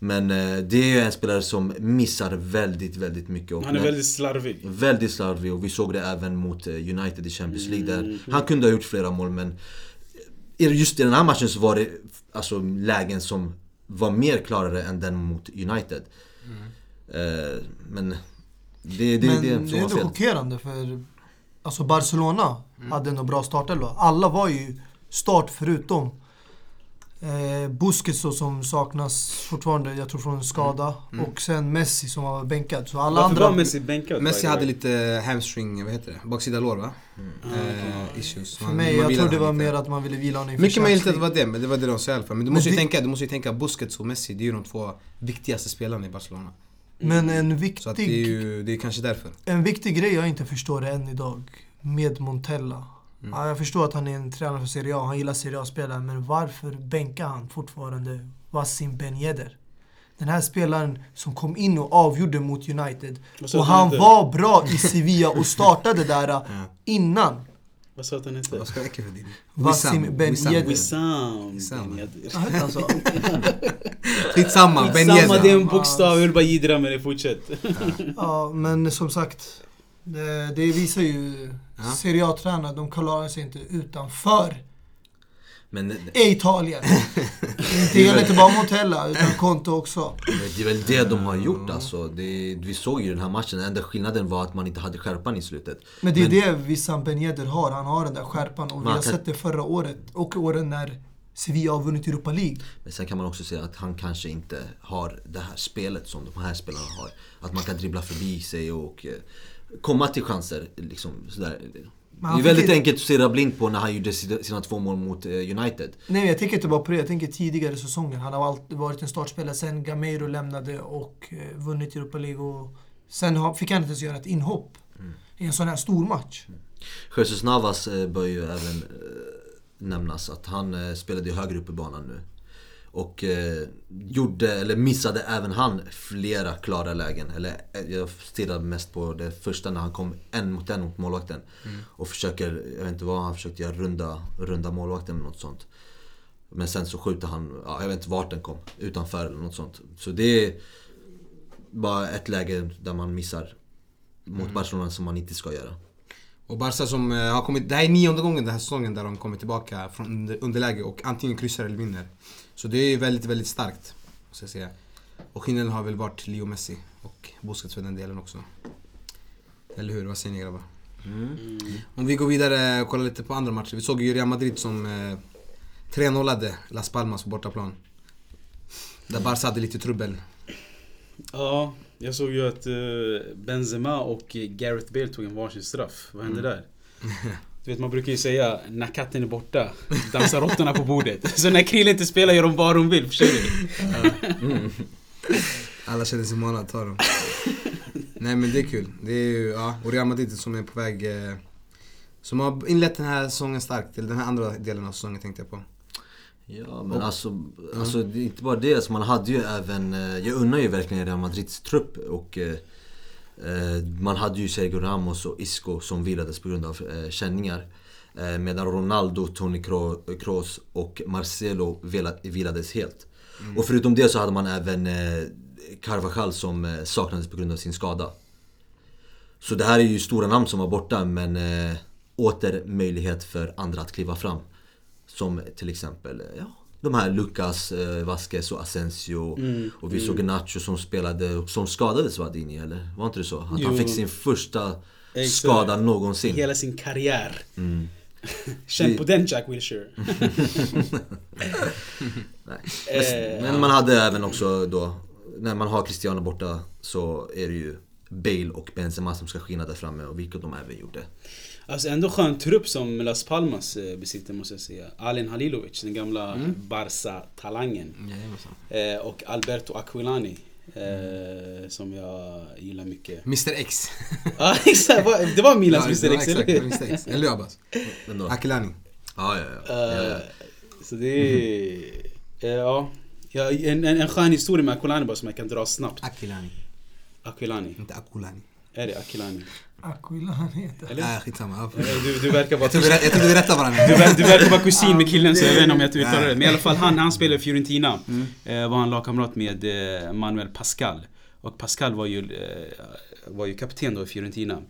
Men eh, det är ju en spelare som missar väldigt, väldigt mycket. Och Han är när- väldigt slarvig. Väldigt slarvig och vi såg det även mot eh, United i Champions League där han kunde ha gjort flera mål men just i den här matchen så var det alltså lägen som var mer klarare än den mot United. Eh, men det, det, Men det, det, är ändå chockerande för alltså Barcelona Mm. hade en bra startelva. Alla var ju start förutom eh, Busquets då, som saknas fortfarande, jag tror från en skada. Mm. Och sen Messi som var bänkad. Så alla Varför andra... var Messi bänkad? Messi hade lite hamstring, vad heter det? Baksida lår va? Eh, issues. För Man- mig, jag tror det var lite. mer att man ville vila honom inför Mycket möjligt att det var det, men det var det de sa i alla fall. Men du Men måste, ju det- tänka, du måste ju tänka Busquets och Messi, det är ju de två viktigaste spelarna i Barcelona. Men en Så att det viktig, är ju, det är kanske därför. en viktig grej jag inte förstår än idag med Montella. Mm. Ja, jag förstår att han är en tränare för Serie A, han gillar Serie A-spelare. Men varför bänkar han fortfarande Wassim Ben Yedder? Den här spelaren som kom in och avgjorde mot United. Och han hette? var bra i Sevilla och startade där <laughs> innan. Vad sa att han hette? Vad ska jag för din? Wassim Ben Yedder. Wissam. Ben Yedder. Ja, hette han så? <laughs> Skitsamma, Ben Samma, det är Yedder. en bokstav. Jag vill bara jiddra med det. Fortsätt. Ja, men som sagt. Det, det visar ju Ja. Serie A-tränare, de klarar sig inte utanför Men Italien. <laughs> det gäller inte bara Montella, utan Conte också. det är väl det de har gjort alltså. Det, vi såg ju den här matchen, den enda skillnaden var att man inte hade skärpan i slutet. Men det är det Wissam Ben Yedder har. Han har den där skärpan och vi har kan- sett det förra året och åren när Sevilla har vunnit Europa League. Men sen kan man också säga att han kanske inte har det här spelet som de här spelarna har. Att man kan dribbla förbi sig och eh, komma till chanser. Liksom, sådär. Det är väldigt enkelt att stirra blind på när han gjorde sina två mål mot eh, United. Nej, jag tänker inte bara på det. Jag tänker tidigare säsonger. Han har alltid varit en startspelare sen Gameiro lämnade och eh, vunnit Europa League. Och sen fick han inte ens göra ett inhopp i en sån här stor match. Jesus Navas eh, bör ju även nämnas att han spelade ju högre upp i banan nu. Och eh, gjorde, eller missade även han flera klara lägen. Eller eh, jag stirrade mest på det första när han kom en mot en mot målvakten. Och försöker, jag vet inte vad han försökte göra, runda, runda målvakten eller något sånt. Men sen så skjuter han, ja, jag vet inte vart den kom, utanför eller något sånt. Så det är bara ett läge där man missar mot Barcelona som man inte ska göra. Och Barca som eh, har kommit, det här är nionde gången den här säsongen där de kommer tillbaka från under- underläge och antingen kryssar eller vinner. Så det är väldigt, väldigt starkt. Måste jag säga. Och skillnaden har väl varit Leo Messi och Busquets för den delen också. Eller hur? Vad säger ni grabbar? Om vi går vidare och kollar lite på andra matcher. Vi såg ju Real Madrid som eh, 3-0-ade Las Palmas på bortaplan. Där Barca hade lite trubbel. Ja, jag såg ju att eh, Benzema och eh, Gareth Bale tog en varsin straff. Vad hände där? Du vet man brukar ju säga när katten är borta dansar råttorna på bordet. <laughs> Så när Krille inte spelar gör de vad de vill, förstår du? <laughs> Alla känner sig manade att ta dem. Nej men det är kul. Det är ju, ja, och Real Madrid som är på väg... Eh, som har inlett den här säsongen starkt, eller den här andra delen av säsongen tänkte jag på. Ja men alltså, alltså det är inte bara det, alltså, man hade ju även, eh, jag unnar ju verkligen Real Madrids trupp och eh, eh, man hade ju Sergio Ramos och Isco som vilades på grund av eh, känningar. Eh, medan Ronaldo, Toni Kro- Kroos och Marcelo vila- vilades helt. Och förutom det så hade man även eh, Carvajal som saknades på grund av sin skada. Så det här är ju stora namn som var borta men åter möjlighet för andra att kliva fram. Som till exempel, eh, ja, de här Lucas, eh, Vasquez och Asensio. Och vi såg Nacho som spelade, som skadades va Dini eller? Var inte det så? Att han Jo. fick sin första Exakt. skada någonsin. Hela sin karriär. Mm. <laughs> Känn på den Jack Wilshere. <laughs> <laughs> Men, men man hade även också då, när man har Cristiano borta så är det ju Bale och Benzema som ska skina där framme och vilket de även gjorde. Alltså ändå skön trupp som Las Palmas eh, besitter måste jag säga. Alen Halilovic, den gamla Barca-talangen. Eh, och Alberto Aquilani. Eh, som jag gillar mycket. Mr X. <laughs> Ja exakt, det var Milans Ja, Mr X, eller Mr X. Eller hur Abbas? Akilani. ja, ja, ja. ja. Eh, Så det är... eh, Ja. ja en, en, en skön historia med Aquilani bara som jag kan dra snabbt. Akilani. Aquilani. Inte Akulani. Är det Aquilani? Aquila heter Eller? Nej, skitsamma. Du, du verkar vara... Jag tror vi rätt- jag tror vi rättar varandra. Du, ver- du verkar vara kusin med killen så jag vet inte om jag uttalar det. Men i alla fall han, han spelade i Fiorentina. Eh, var han lagkamrat med eh, Manuel Pascal. Och Pascal var ju, eh, var ju kapten då i Fiorentina.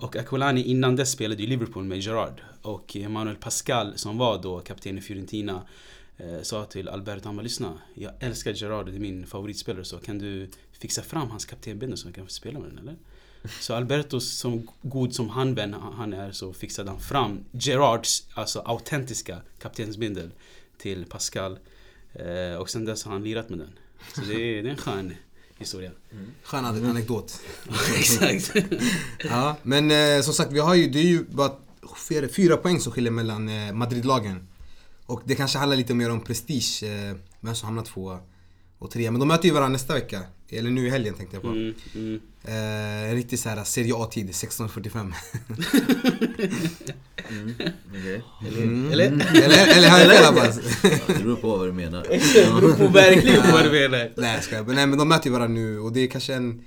Och Aquilani innan dess spelade i Liverpool med Gerard. Och Manuel Pascal som var då kapten i Fiorentina eh, sa till Alberto, han bara lyssna. Jag älskar Gerard, det är min favoritspelare så kan du fixa fram hans kaptenbindel så jag kan få spela med den eller? Så Alberto som god som handvän han är så fixade han fram Gerards alltså autentiska kaptensbindel till Pascal. Eh, och sen dess har han lirat med den. Så det är, det är en skön historia. Skön ane- anekdot. <laughs> Exakt. <laughs> Ja, men eh, som sagt, vi har ju, det är ju bara fyra, fyra poäng som skiljer mellan eh, Madrid-lagen. Och det kanske handlar lite mer om prestige, eh, vem som hamnar tvåa och trea. Men de möter ju varandra nästa vecka. Eller nu i helgen tänkte jag på. Mm, mm. Eh, en riktig såhär Serie A-tid, 16.45. Okej. Mm. Eller? <laughs> eller, eller har jag fel Abbas? Ja, det beror på vad du menar. <laughs> Det beror på verkligen på vad du menar. <laughs> Nej jag skojar. Men Nej men de möter ju varandra nu och det är kanske en,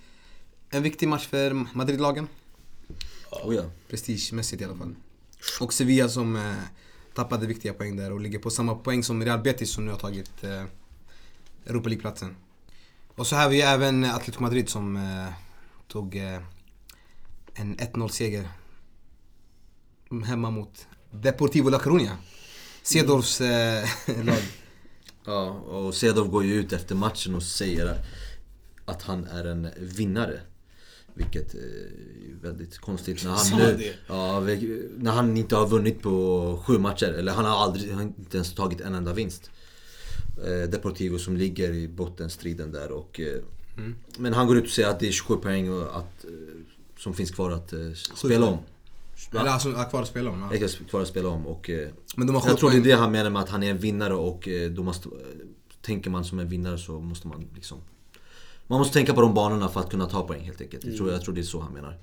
en viktig match för Madrid-lagen. Oh, ja. Prestigemässigt i alla fall. Och Sevilla som eh, tappade viktiga poäng där och ligger på samma poäng som Real Betis som nu har tagit eh, Europa League-platsen. Och så har vi även Atletico Madrid som eh, tog eh, en 1-0-seger hemma mot Deportivo La Coruña. Cedorfs eh, <laughs> lag. Ja, och Cedorf går ju ut efter matchen och säger att han är en vinnare. Vilket är väldigt konstigt när han, det? ja, när han inte har vunnit på sju matcher. Eller han har aldrig, han har inte ens tagit en enda vinst. Eh, Deportivo som ligger i bottenstriden där och... Eh, Men han går ut och säger att det är 27 poäng och att, eh, som finns kvar att spela om. Eller alltså ja, kvar att spela om. Ja. Kvar att spela om och... Men de har jag tror det är det han menar med att han är en vinnare och då måste... Tänker man som en vinnare så måste man liksom... Man måste tänka på de banorna för att kunna ta poäng helt enkelt. Jag, tror, jag tror det är så han menar.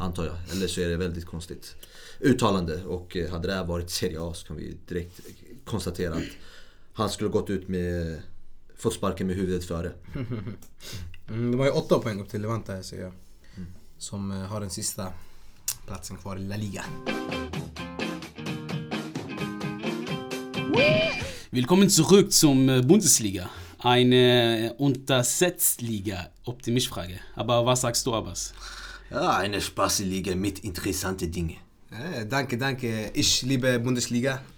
Antar jag. Eller så är det väldigt konstigt uttalande. Och hade det här varit Serie A så kan vi direkt konstatera att han skulle gått ut med... Fått sparken med huvudet före. <laughs> Mm, de har ju åtta poäng upp till Levante här ser jag. Som eh, har den sista platsen kvar i La Liga. Willkommen zurück zum äh, Bundesliga. Eine Untersetzliga. Optimistfrage. Aber was sagst du, Abbas? Ja, eine Spaßliga mit interessante Dinge. Eh, danke, danke. Ich liebe Bundesliga. <laughs>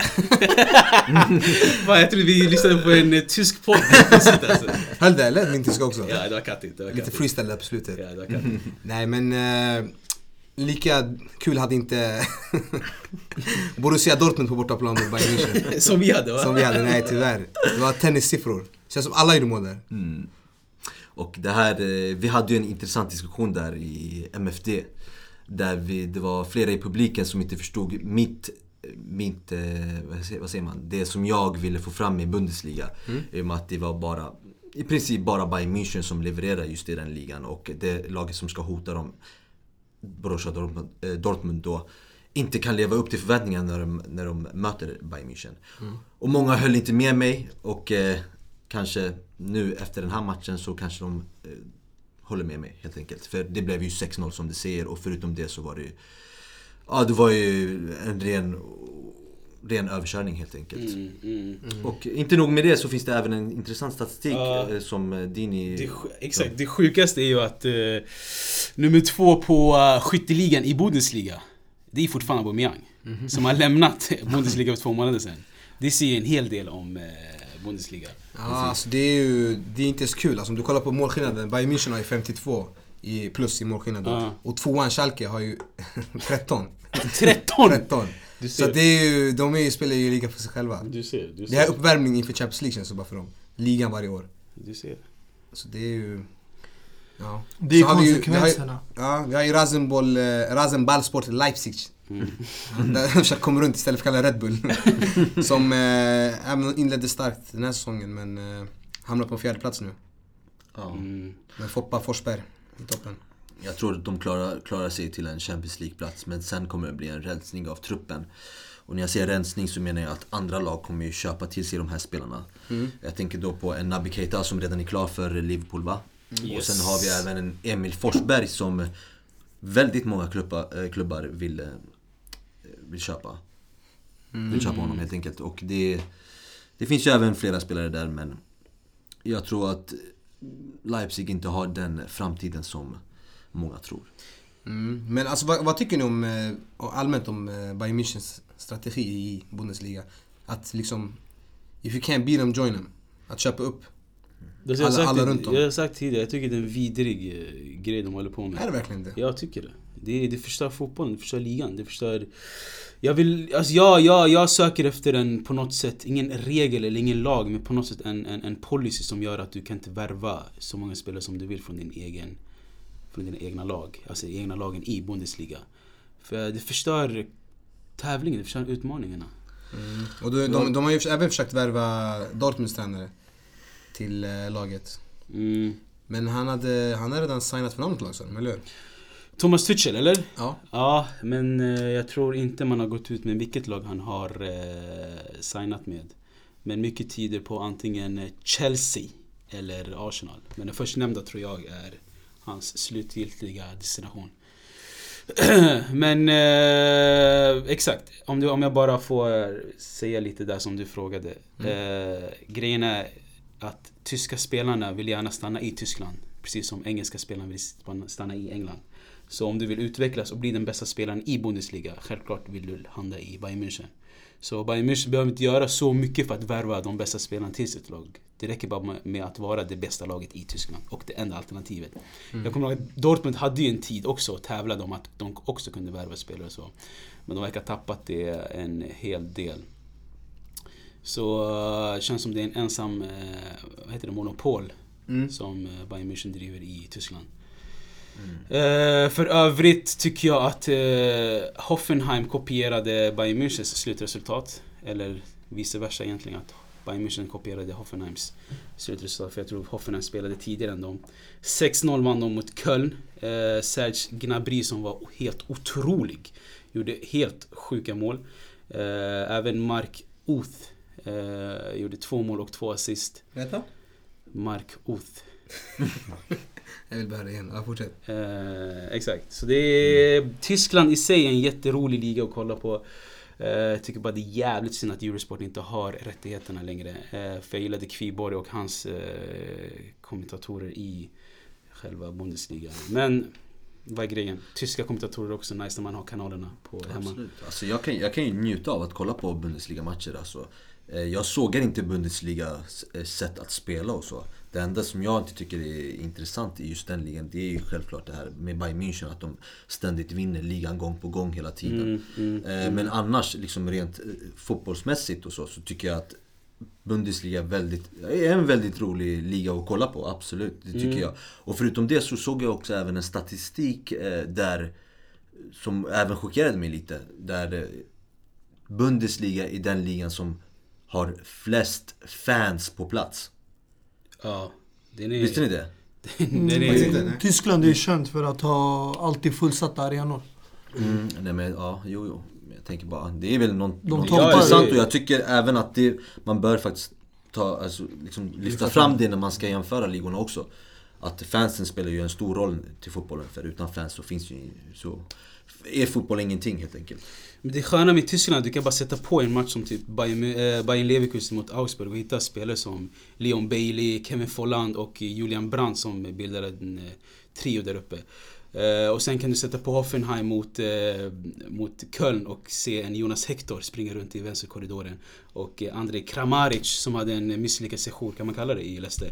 Fan, jag trodde vi lyssnade på en eh, tysk podd. alltså. <laughs> Höll det eller? Min tyska också? ja, det var kattigt. Det var Lite kattigt. freestyle där på slutet. Ja, det var kattigt. <laughs> Nej men... Eh, lika kul hade inte Borussia Dortmund på bortaplan mot Bayern München. Som vi hade va? Som vi hade, nej tyvärr. Det var tennissiffror. Känns som alla gjorde mål där. Mm. Och det här, eh, vi hade ju en intressant diskussion där i MFD. Där vi, det var flera i publiken som inte förstod mitt, mitt eh, vad säger- man, det som jag ville få fram i Bundesliga. I och med att det var bara, i princip bara Bayern München som levererar just i den ligan. Och det laget som ska hota dem, Borussia Dortmund, eh, Dortmund då, inte kan leva upp till förväntningarna när de, när de möter Bayern München. Och många höll inte med mig och eh, kanske nu efter den här matchen så kanske de eh, håller med mig helt enkelt. För det blev ju 6-0 som du säger och förutom det så var det ju Ja det var ju en ren, ren överkörning helt enkelt. Mm, mm. Och inte nog med det så finns det även en intressant statistik Ja. eh, som Dini... Det, exakt, det sjukaste är ju att eh, nummer två på uh, skytteligan i Bundesliga, det är fortfarande Aubameyang. Som har lämnat <laughs> Bundesliga för två månader sedan. Det säger en hel del om Bundesliga. Ja, alltså det är ju det är inte så kul. Alltså, om du kollar på målskillnaden, Bayern München har ju 52 i plus i målskillnad. Ja. Och tvåan Schalke har ju 13. 13! 13. Du Så ser. det är ju, de är ju, spelar ju liga för sig själva. Du ser, du Det här är ser. uppvärmning inför Champions League känns det bara för dem. Ligan varje år. Du ser. Så det är ju... Ja. Det är Så har vi ju- konsekvenserna. Vi har, ju- ja, vi har ju Rasenball, eh, Rasenballsport Leipzig. Mm. Där de försöker komma runt istället för att kalla Red Bull. <laughs> Som eh, inledde starkt den här säsongen men eh, hamnar på fjärde plats nu. Ja. Mm. Med Foppa Forsberg i toppen. Jag tror att de klarar, klarar sig till en Champions League-plats men sen kommer det bli en rensning av truppen. Och när jag säger rensning så menar jag att andra lag kommer ju köpa till sig de här spelarna. Jag tänker då på en Naby Keita som redan är klar för Liverpool va? Och Yes. sen har vi även en Emil Forsberg som väldigt många klubbar, eh, klubbar vill, eh, vill köpa. Vill köpa honom helt enkelt. Och det, det finns ju även flera spelare där men jag tror att Leipzig inte har den framtiden som många tror. Mm. Men alltså vad, vad tycker ni om, eh, allmänt om eh, Bayern Münchens strategi i Bundesliga? Att liksom, if you can't beat them, join them. Att köpa upp. Alla- sagt, alla runt om. jag har sagt tidigare, jag tycker det är en vidrig eh, grej de håller på med. Är det verkligen det? Jag tycker det. Det, det förstör fotbollen, det förstör ligan, det förstör... Jag vill, alltså jag, jag, jag söker efter en, på något sätt, ingen regel eller ingen lag, men på något sätt en, en, en policy som gör att du kan inte värva så många spelare som du vill från din egen, från dina egna lag. Alltså egna lagen i Bundesliga. För det förstör tävlingen, det förstör utmaningarna. Och de, de, de har ju även försökt värva Dortmunds tränare till eh, laget. Mm. Men han hade, han hade redan signat för något lag eller hur? Thomas Tuchel, eller? Ja. Ja, men eh, jag tror inte man har gått ut med vilket lag han har eh, signat med. Men mycket tyder på antingen eh, Chelsea eller Arsenal. Men den förstnämnda tror jag är hans slutgiltiga destination. <clears throat> men eh, exakt, om, du, om jag bara får säga lite där som du frågade. Eh, grejen är att tyska spelarna vill gärna stanna i Tyskland. Precis som engelska spelarna vill stanna i England. Så om du vill utvecklas och bli den bästa spelaren i Bundesliga, självklart vill du hamna i Bayern München. Så Bayern München behöver inte göra så mycket för att värva de bästa spelarna till sitt lag. Det räcker bara med- att vara det bästa laget i Tyskland och det enda alternativet. Jag kommer ihåg att Dortmund hade ju en tid också och tävlade om att de också kunde värva spelare och så. Men de verkar ha tappat det en hel del. Så eh, det känns som det är en ensam, eh, vad heter det, monopol som eh, Bayern München driver i Tyskland. Eh, för övrigt tycker jag att eh, Hoffenheim kopierade Bayern Münchens slutresultat. Eller vice versa egentligen. Att Bayern München kopierade Hoffenheims slutresultat. För jag tror Hoffenheim spelade tidigare än dem. 6-0 vann de mot Köln. Eh, Serge Gnabry som var helt otrolig. Gjorde helt sjuka mål. Eh, även Mark Uth eh, gjorde två mål och två assist. Du? Mark Uth. <laughs> <laughs> Jag vill bara det igen. Ja, fortsätt. Eh, exakt. Så det är, Tyskland i sig är en jätterolig liga att kolla på. Eh, Jag tycker bara det är jävligt synd att Eurosport inte har rättigheterna längre. Eh, för jag gillade Kviborg och hans eh, kommentatorer i själva Bundesliga. Men vad är grejen? Tyska kommentatorer är också nice när man har kanalerna på hemma. Absolut. Alltså jag, kan, jag kan ju njuta av att kolla på Bundesliga-matcher. Alltså. Jag sågar inte Bundesliga sätt att spela och så. Det enda som jag inte tycker är intressant i just den ligan, det är ju självklart det här med Bayern München, att de ständigt vinner ligan gång på gång hela tiden. Eh, Men annars, liksom rent eh, fotbollsmässigt och så, så tycker jag att Bundesliga är, väldigt, är en väldigt rolig liga att kolla på, absolut. Det tycker jag. Och förutom det så såg jag också även en statistik eh, där, som även chockerade mig lite. Där Bundesliga är den ligan som har flest fans på plats. Ja. Den är, Visste ni det? <laughs> den är, nej. Tyskland är ju känt för att ha alltid fullsatta arenor. Mm, nej men ja, jo jo. Jag tänker bara, det är väl någon, De något intressant och jag tycker även att det, man bör faktiskt ta, alltså, liksom lyfta fram det när man ska jämföra ligorna också. Att fansen spelar ju en stor roll till fotbollen, för utan fans så finns ju så är fotboll ingenting helt enkelt. Men det sköna med Tyskland, du kan bara sätta på en match som typ Bayern, eh, Bayern Leverkusen mot Augsburg och hitta spelare som Leon Bailey, Kevin Folland och Julian Brandt som bildade en eh, trio där uppe. Eh, och sen kan du sätta på Hoffenheim mot, eh, mot Köln och se en Jonas Hector springa runt i vänsterkorridoren. Och eh, Andrei Kramaric som hade en misslyckad session, kan man kalla det, i Leicester.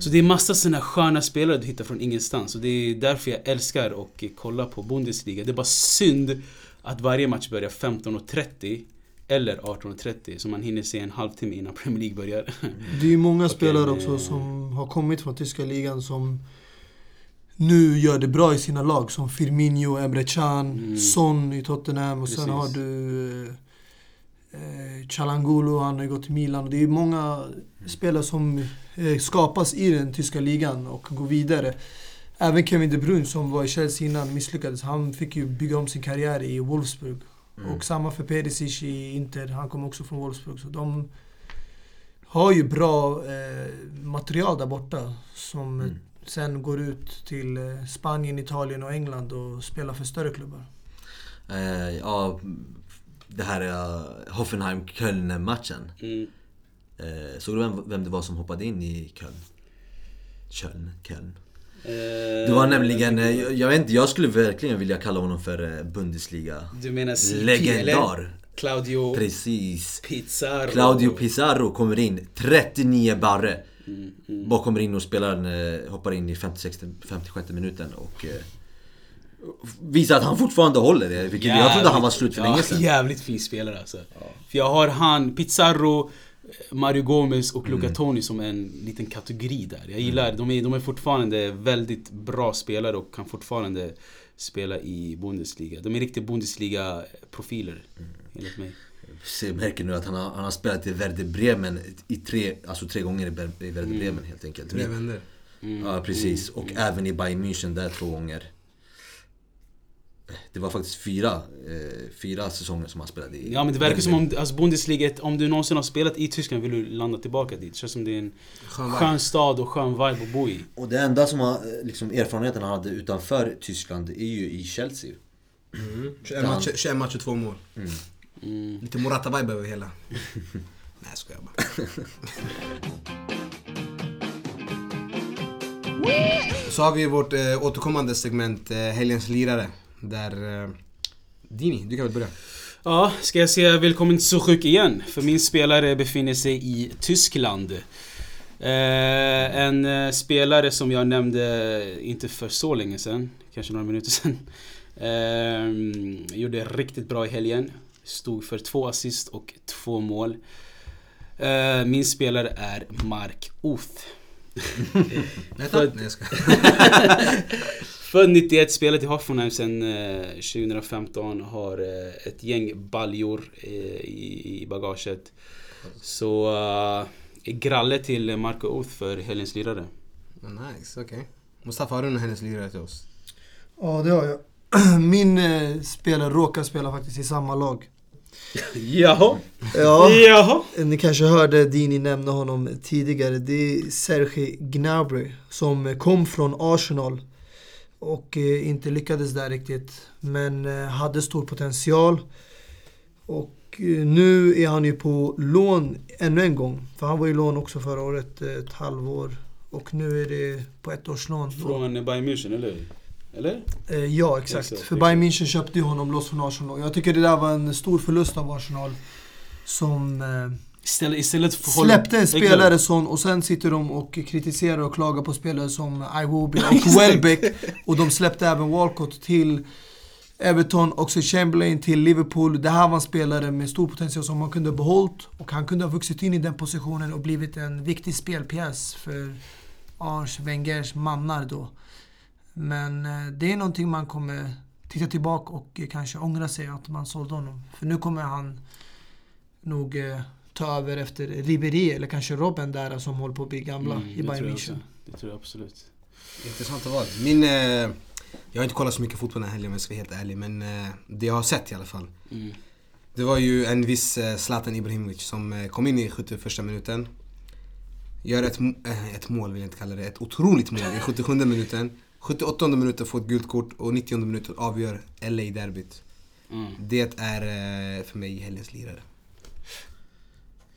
Så det är massa såna sköna spelare du hittar från ingenstans. Och det är därför jag älskar att kolla på Bundesliga. Det är bara synd att varje match börjar 15.30 eller 18.30 så man hinner se en halvtimme innan Premier League börjar. Det är ju många <laughs> spelare också som har kommit från tyska ligan som nu gör det bra i sina lag. Som Firmino, Emre Can, Mm. Son i Tottenham och sen Precis. har du eh, Chalangulo, han har ju gått till Milan. Det är många spelare som eh, skapas i den tyska ligan och går vidare. Även Kevin De Bruyne som var i Chelsea innan misslyckades. Han fick ju bygga om sin karriär i Wolfsburg. Och samma för Perisic i Inter. Han kom också från Wolfsburg. Så de har ju bra eh, material där borta. Som eh, sen går ut till eh, Spanien, Italien och England och spelar för större klubbar. Eh, ja, det här är Hoffenheim-Köln-matchen. Mm. Eh, såg du vem, vem det var som hoppade in i Köln? Köln, Köln. Det var nämligen, eh, jag, jag vet inte, jag skulle verkligen vilja kalla honom för eh, Bundesliga Du menar CP eller? Legendar. Claudio Precis. Pizarro. Claudio Pizarro kommer in, 39 barre. Mm, Bara kommer in och spelar, eh, hoppar in i 56, 56 minuten och eh, visar att han fortfarande håller det. Vilket jag trodde han var slut för ja, länge sedan. Jävligt fin spelare alltså. För jag har han, Pizarro, Mario Gomez och Mm. Luca Toni som en liten kategori där. Jag gillar, de, är, de är fortfarande väldigt bra spelare och kan fortfarande spela i Bundesliga. De är riktiga Bundesliga-profiler, Mm. enligt mig. Så jag märker nu att han har, han har spelat i Werder Bremen i tre, alltså tre gånger i Werder Mm. Bremen helt enkelt. Tre vänner. Ja precis, och även i Bayern München där två gånger. Det var faktiskt fyra, eh, fyra säsonger som han spelade i Ja men det verkar som om alltså Bundesliga, om du någonsin har spelat i Tyskland vill du landa tillbaka dit. Det känns som det är en Skön skön stad och skön vibe att bo i. Och det enda som har, eh, liksom, erfarenheten han hade utanför Tyskland är ju i Chelsea. Mm. 21 matcher, 21 matcher, 2 mål. Mm. Lite Morata-vibe över hela. <laughs> Nej jag skojar bara. <laughs> Så har vi vårt eh, återkommande segment eh, Helgens lirare. Där... Eh, Dini, du kan väl börja? Ja, ska jag säga välkommen till Zurich igen? För min spelare befinner sig i Tyskland. Eh, en eh, spelare som jag nämnde inte för så länge sedan, kanske några minuter sedan. Eh, gjorde riktigt bra i helgen. Stod för två assist och två mål. Eh, min spelare är Mark Uth. <laughs> Nej tack. Nej jag. <laughs> Född 91, spelat i Hoffenheim sedan eh, 2015. Har eh, ett gäng baljor eh, i, bagaget. Så eh, gralle till Marco Uth för helgens lirare. Nice, okej. Mustafa, har du någon Helgens lirare till oss? Ja, det har jag. <clears throat> Min eh, spelare råkar spela faktiskt i samma lag. <laughs> Jaha. Ja, Jaha. ni kanske hörde Dini nämna honom tidigare. Det är Sergej Gnabry som kom från Arsenal och eh, inte lyckades där riktigt. Men eh, hade stor potential. Och eh, nu är han ju på lån ännu en gång. För han var ju lån också förra året, ett halvår. Och nu är det på ett års lån. Från Bayern München, eller hur? Eller? Eh, ja, exakt. Exakt, För. Bayern München köpte ju honom loss från Arsenal. Jag tycker det där var en stor förlust av Arsenal. Som eh, Istället, istället för Släppte en spelare sån och sen sitter de och kritiserar och klagar på spelare som Iwobi och <laughs> Welbeck. Och de släppte även Walcott till Everton, också Chamberlain till Liverpool. Det här var en spelare med stor potential som man kunde ha behållit och han kunde ha vuxit in i den positionen och blivit en viktig spelpjäs för Ars Wengers mannar då. Men eh, det är någonting man kommer titta tillbaka och eh, kanske ångra sig att man sålde honom. För nu kommer han nog eh, ta över efter Ribéry eller kanske Robben där som håller på att bli gamla Mm, i det tror Bayern jag München. Det tror jag absolut. Intressanta val. Min... Eh, jag har inte kollat så mycket fotboll den här helgen om jag ska vara helt ärlig, men det jag har sett i alla fall. Mm. Det var ju en viss Zlatan Ibrahimovic som kom in i 71 minuten. Gör ett, ett mål vill jag inte kalla det, ett otroligt mål i 77 minuten. 78 minuten får ett gult kort och 90 minuten avgör LA-derbyt. Mm. Det är eh, för mig helgens lirare.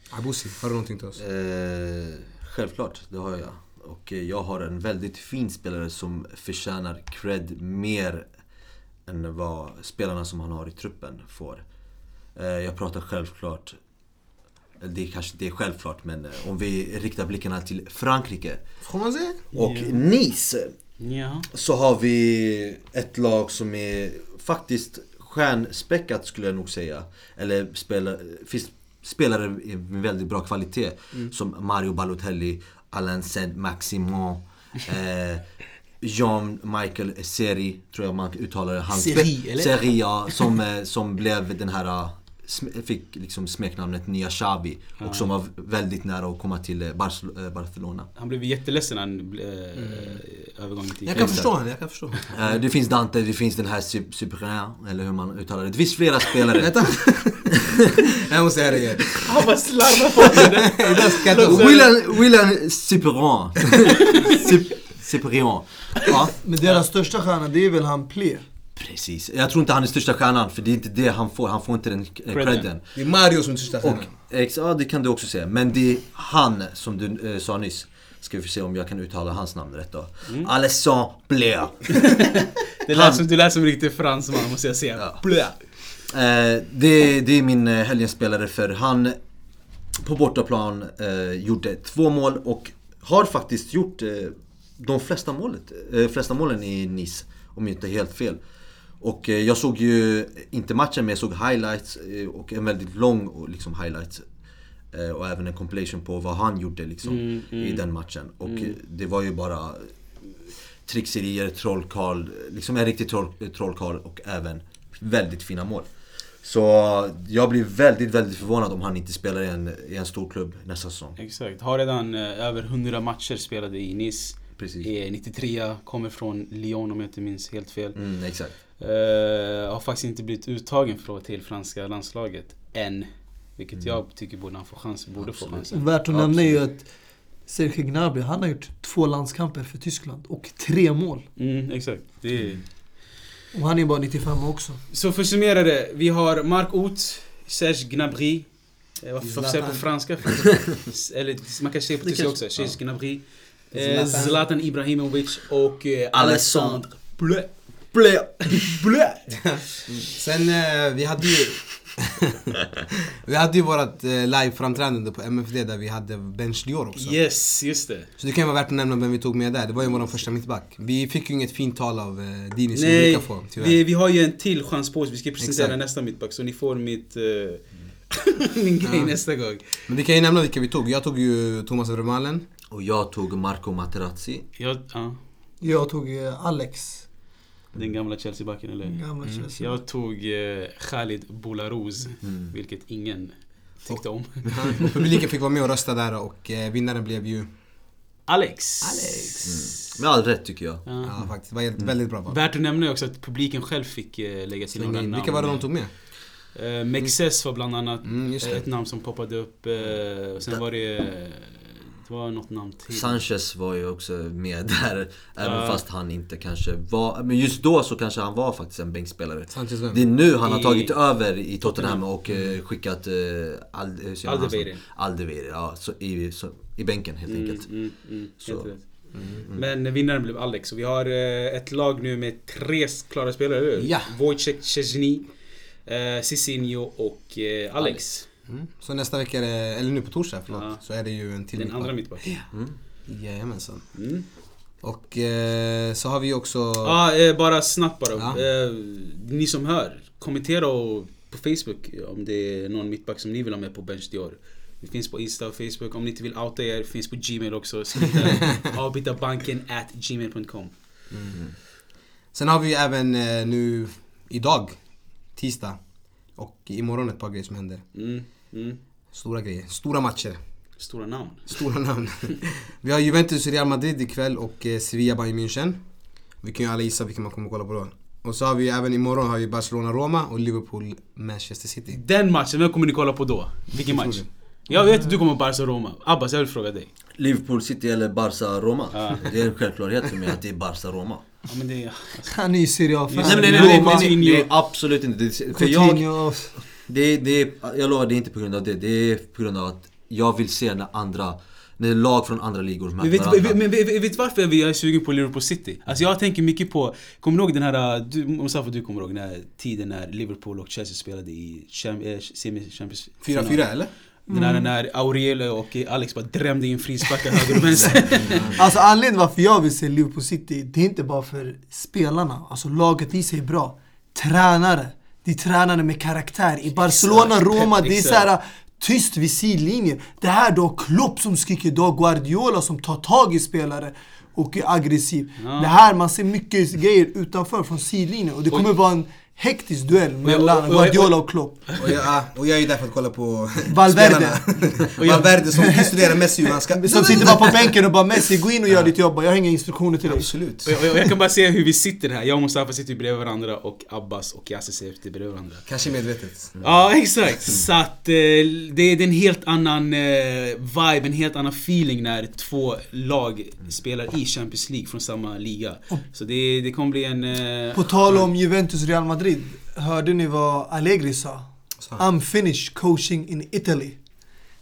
Abusi, har du någonting till oss? Eh, självklart, det har jag. Och eh, jag har en väldigt fin spelare som förtjänar cred mer än vad spelarna som han har i truppen får. Eh, jag pratar självklart, det är kanske inte är självklart, men om vi riktar blickarna till Frankrike se? och Nice Ja. så har vi ett lag som är faktiskt stjärnspäckat skulle jag nog säga. Eller spelar, finns spelare med väldigt bra kvalitet. Som Mario Balotelli, Alain Saint-Maximin, <laughs> eh, Jean-Michael Seri, tror jag man uttalar det. Han Seri, eller? Seri, ja, som, eh, som blev den här Fick liksom smeknamnet Nya Xavi och som var väldigt nära att komma till eh, eh, Barcelona. Han blev jätteledsen när han äh, övergången till Jag kan förstå honom, jag kan förstå honom. Eh, Det finns Dante, det finns den här Superin, eller hur man uttalar det. Det finns flera spelare. Vänta! <laughs> jag måste säga det igen. Han bara slarvar på det. <laughs> William, William. <laughs> Sup- Superin. Ja, Men deras största stjärna det är väl han Ple. Precis. Jag tror inte han är största stjärnan, för det är inte det han får. Han får inte den eh, credden. Det är Mario som är största Och, stjärnan. ex, ja, det kan du också säga. Men det är han, som du eh, sa nyss. Ska vi se om jag kan uttala hans namn rätt då. Alessandro Blea. <laughs> Det lät som, du lät som en riktig fransman måste jag säga. Ja. Blä. Eh, det, det är min eh, helgens spelare för han på bortaplan eh, gjorde två mål och har faktiskt gjort eh, de flesta, målet, eh, flesta målen i Nice. Om jag inte helt fel. Och eh, jag såg ju inte matchen men jag såg highlights eh, och en väldigt lång liksom, highlights. Eh, och även en compilation på vad han gjorde liksom, Mm, mm. i den matchen. Och eh, det var ju bara trixerier, trollkarl, liksom en riktig troll, trollkarl och även väldigt fina mål. Så jag blir väldigt, väldigt förvånad om han inte spelar i en, i en stor klubb nästa säsong. Exakt. Har redan över 100 matcher spelade i Nice. Precis. Är 93, kommer från Lyon om jag inte minns helt fel. Mm, exakt. Eh, har faktiskt inte blivit uttagen för, till franska landslaget än. Vilket jag tycker borde han få chans, borde få Absolut. chansen. Värt att nämna är ju att Sergej Gnabry, han har gjort två landskamper för Tyskland och tre mål. Mm, exakt. Det är... Och han är bara 95 också. Så för att summera det. Vi har Mark Oth, Serge Gnabry. Eh, vad får jag säga på franska? <laughs> Eller man kan säga på tyska också. Serge. Gnabry. Eh, Zlatan Ibrahimovic och eh, Alessandro Blö. Blö. Blö. <laughs> Sen, eh, vi hade ju... <laughs> vi hade ju vårat eh, live-framträdande på MFD där vi hade Bench Dior också. Yes, just det. Så det kan ju vara värt att nämna vem vi tog med där. Det var ju vår första mittback. Vi fick ju inget fint tal av eh, Dini som vi Nej, brukar få, tyvärr. vi, vi har ju en till chans på oss. Vi ska presentera Exakt. nästa mittback. Så ni får mitt... eh, <laughs> min grej Ja. nästa gång. Men vi kan ju nämna vilka vi tog. Jag tog ju Thomas Vermaelen. Och jag tog Marco Materazzi. Jag, ja, Jag tog eh, Alex, den gamla Chelsea-backen eller? gamla Mm. Chelsea. Jag tog eh, Khalid Boularouz, Mm. vilket ingen tyckte om. Och publiken fick vara med och rösta där och eh, vinnaren blev ju... Alex. Alex. Med all rätt tycker jag. Ja. Ja faktiskt, det var ett väldigt bra val. Värt att nämna också att publiken själv fick eh, lägga till några namn. Vilka var det de tog med? Eh, Mexes var bland annat Mm, just det. ett namn som poppade upp. Eh, och sen var det... eh, Det var något namn till. Sanchez var ju också med där. Även fast han inte kanske var... Men just då så kanske han var faktiskt en bänkspelare. Sanchez vem? Det är nu han har I- tagit över i Tottenham och eh, skickat eh, Ald-. Alderweireld, ja. Så i, så, I bänken helt Mm, enkelt. mm, mm, Så. helt rätt. Men vinnaren blev Alex. Och vi har eh, ett lag nu med tre klara spelare, eller hur? Ja. Wojciech Szczesny, eh, Cicinho och eh, Alex. Så nästa vecka, är det, eller nu på torsdag, förlåt, Ja. så är det ju en till Den mittback. andra mittbacken. Jajamensan. Mm. Och eh, så har vi också... Ja, eh, bara snabbt bara. Ja. Eh, ni som hör, kommentera och, på Facebook om det är någon mittback som ni vill ha med på Bench Dior. Det finns på Insta och Facebook. Om ni inte vill outa er, finns på Gmail också. <laughs> Avbytarbanken at gmail.com. Sen har vi ju även eh, nu idag, tisdag, och imorgon ett par grejer som händer. Mm, mm. Stora grejer, stora matcher, Stora namn. stora namn. <laughs> <laughs> vi har Juventus Real Madrid ikväll och eh, Sevilla Bayern München. Vi kan ju alla gissa vilka man kommer kolla på då. Och så har vi även imorgon har vi Barcelona Roma och Liverpool Manchester City. Den matchen, vem kommer ni kolla på då? Vilken match? Jag vet att du kommer på Barca Roma. Abbas, jag vill fråga dig. Liverpool City eller Barca Roma. Ja. Det är en självklarhet för mig att det är Barca Roma. Ja, men det, <laughs> Han är ju Serie A-fan. Nej nej, nej, nej, nej, nej, nej absolut inte. För jag. Det, det, jag lovar, det är inte på grund av det. Det är på grund av att jag vill se när andra, när lag från andra ligor Men möter vet, varandra. men, vet, vet varför jag är sugen på Liverpool City? Alltså jag tänker mycket på, kommer du ihåg den här, du, Mustafa du kommer ihåg den här tiden när Liverpool och Chelsea spelade i eh, semi Champions 4-4 eller? Den här när Aurelio och Alex bara drämde in frisparkar höger och vänster. <laughs> Alltså anledningen varför jag vill se Liverpool City, det är inte bara för spelarna. Alltså laget i sig är bra. Tränare. Det är tränare med karaktär. I Barcelona, Exakt. Roma, det är Exakt. så här tyst vid sidlinjen. Det här du har Klopp som skriker, du har Guardiola som tar tag i spelare och är aggressiv. Ja. Det här, man ser mycket grejer utanför från sidlinjen och det kommer vara en hektisk duell mellan och- och- Guardiola och Klopp. Och jag, och jag är ju där för att kolla på Valverde. <laughs> spelarna. Valverde <laughs> som <laughs> studerar Messi hur han ska... Som sitter bara på bänken och bara Messi, gå in och gör ditt jobb. Jag har inga instruktioner till dig. Absolut. Och jag, och jag kan bara se hur vi sitter här. Jag och Mustafa sitter bredvid varandra och Abbas och Yassir sitter bredvid varandra. Kanske medvetet. Ja, exakt. Så att eh, det är en helt annan eh, vibe, en helt annan feeling när två lag spelar i Champions League från samma liga. Så det, det kommer bli en... Eh, På tal om Juventus Real Madrid, hörde ni vad Allegri sa? Så. I'm finished coaching in Italy.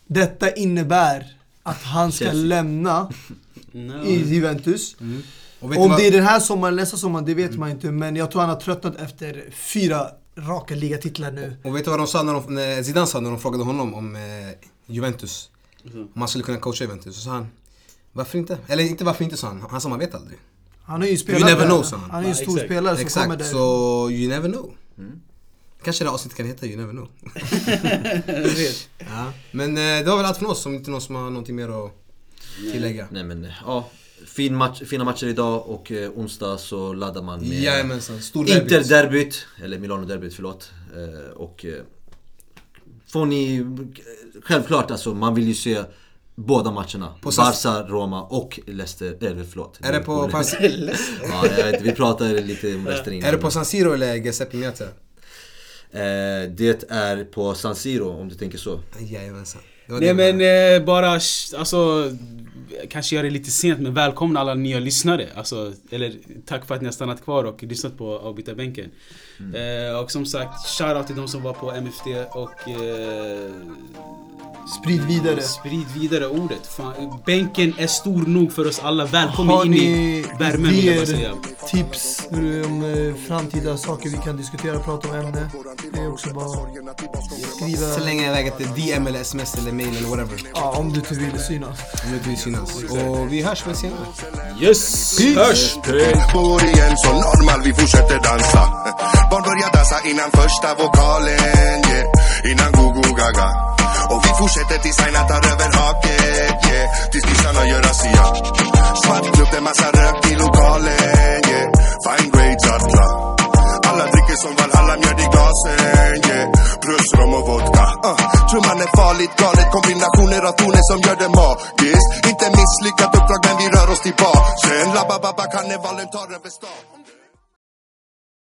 Detta innebär att han ska Chelsea. lämna <laughs> no. i Juventus. Du Om vad? det är den här sommaren, nästa sommar, det vet man inte. Men jag tror han har tröttnat efter fyra raka ligatitlar nu. Och vet du vad de sa när, de, när Zidane sa när de frågade honom om eh, Juventus? Om han skulle kunna coacha Juventus. Så sa han, varför inte? Eller inte varför inte sa han, han sa man vet aldrig. Han är ju spelat never där. know, han. Är ju en stor exakt. spelare som kommer Exakt, där. så you never know. Kanske det avsnittet kan heta You never know. <laughs> ja. Men eh, det var väl allt från oss, om inte någon som har någonting mer att tillägga. Nej men ja, fin match, fina matcher idag och eh, onsdag så laddar man med Jajamensan, stor. Inter-derbyt, eller Milano-derbyt förlåt. Eh, och eh, får ni, självklart alltså man vill ju se båda matcherna. På Barca, Roma och Leicester, eller förlåt. Är det på, på, <laughs> Ja, jag vet, vi pratade lite om Leicester innan. är det på San Siro eller Giuseppe Meazza? Eh, det är på San Siro om du tänker så. Jajamensan. Nej men eh, bara, alltså Kanske gör det lite sent men välkomna alla nya lyssnare. Alltså, eller tack för att ni har stannat kvar och lyssnat på avbytarbänken. Eh, och som sagt, shoutout till de som var på MFD och eh, Sprid vidare. sprid vidare ordet. Fan, bänken är stor nog för oss alla. Välkommen Har in i värmen vill jag säga. tips om eh, framtida saker vi kan diskutera, prata om ämne? Det är också bara skriva. Slänga iväg ett DM eller sms eller mail eller whatever. Ja, om du inte vill synas. Om du inte vill synas. Och vi hörs väl senare. Yes! Hörs! Bor Barn börjar dansa innan första vokalen, yeah. Innan go-go gaga. Och vi fortsätter tills Aina tar över haket, yeah. Tills nissarna gör razzia Svart klubb, det är massa rök i lokalen, yeah. Fine grades att klar Alla dricker som Valhalla, mjöd i glasen, yeah. Plus rom och vodka, uh. Trumman är farligt galet, kombinationer av toner som gör det magiskt. Inte misslyckat uppdrag men vi rör oss tillbaka Sen labba babba karnevalen tar över stan.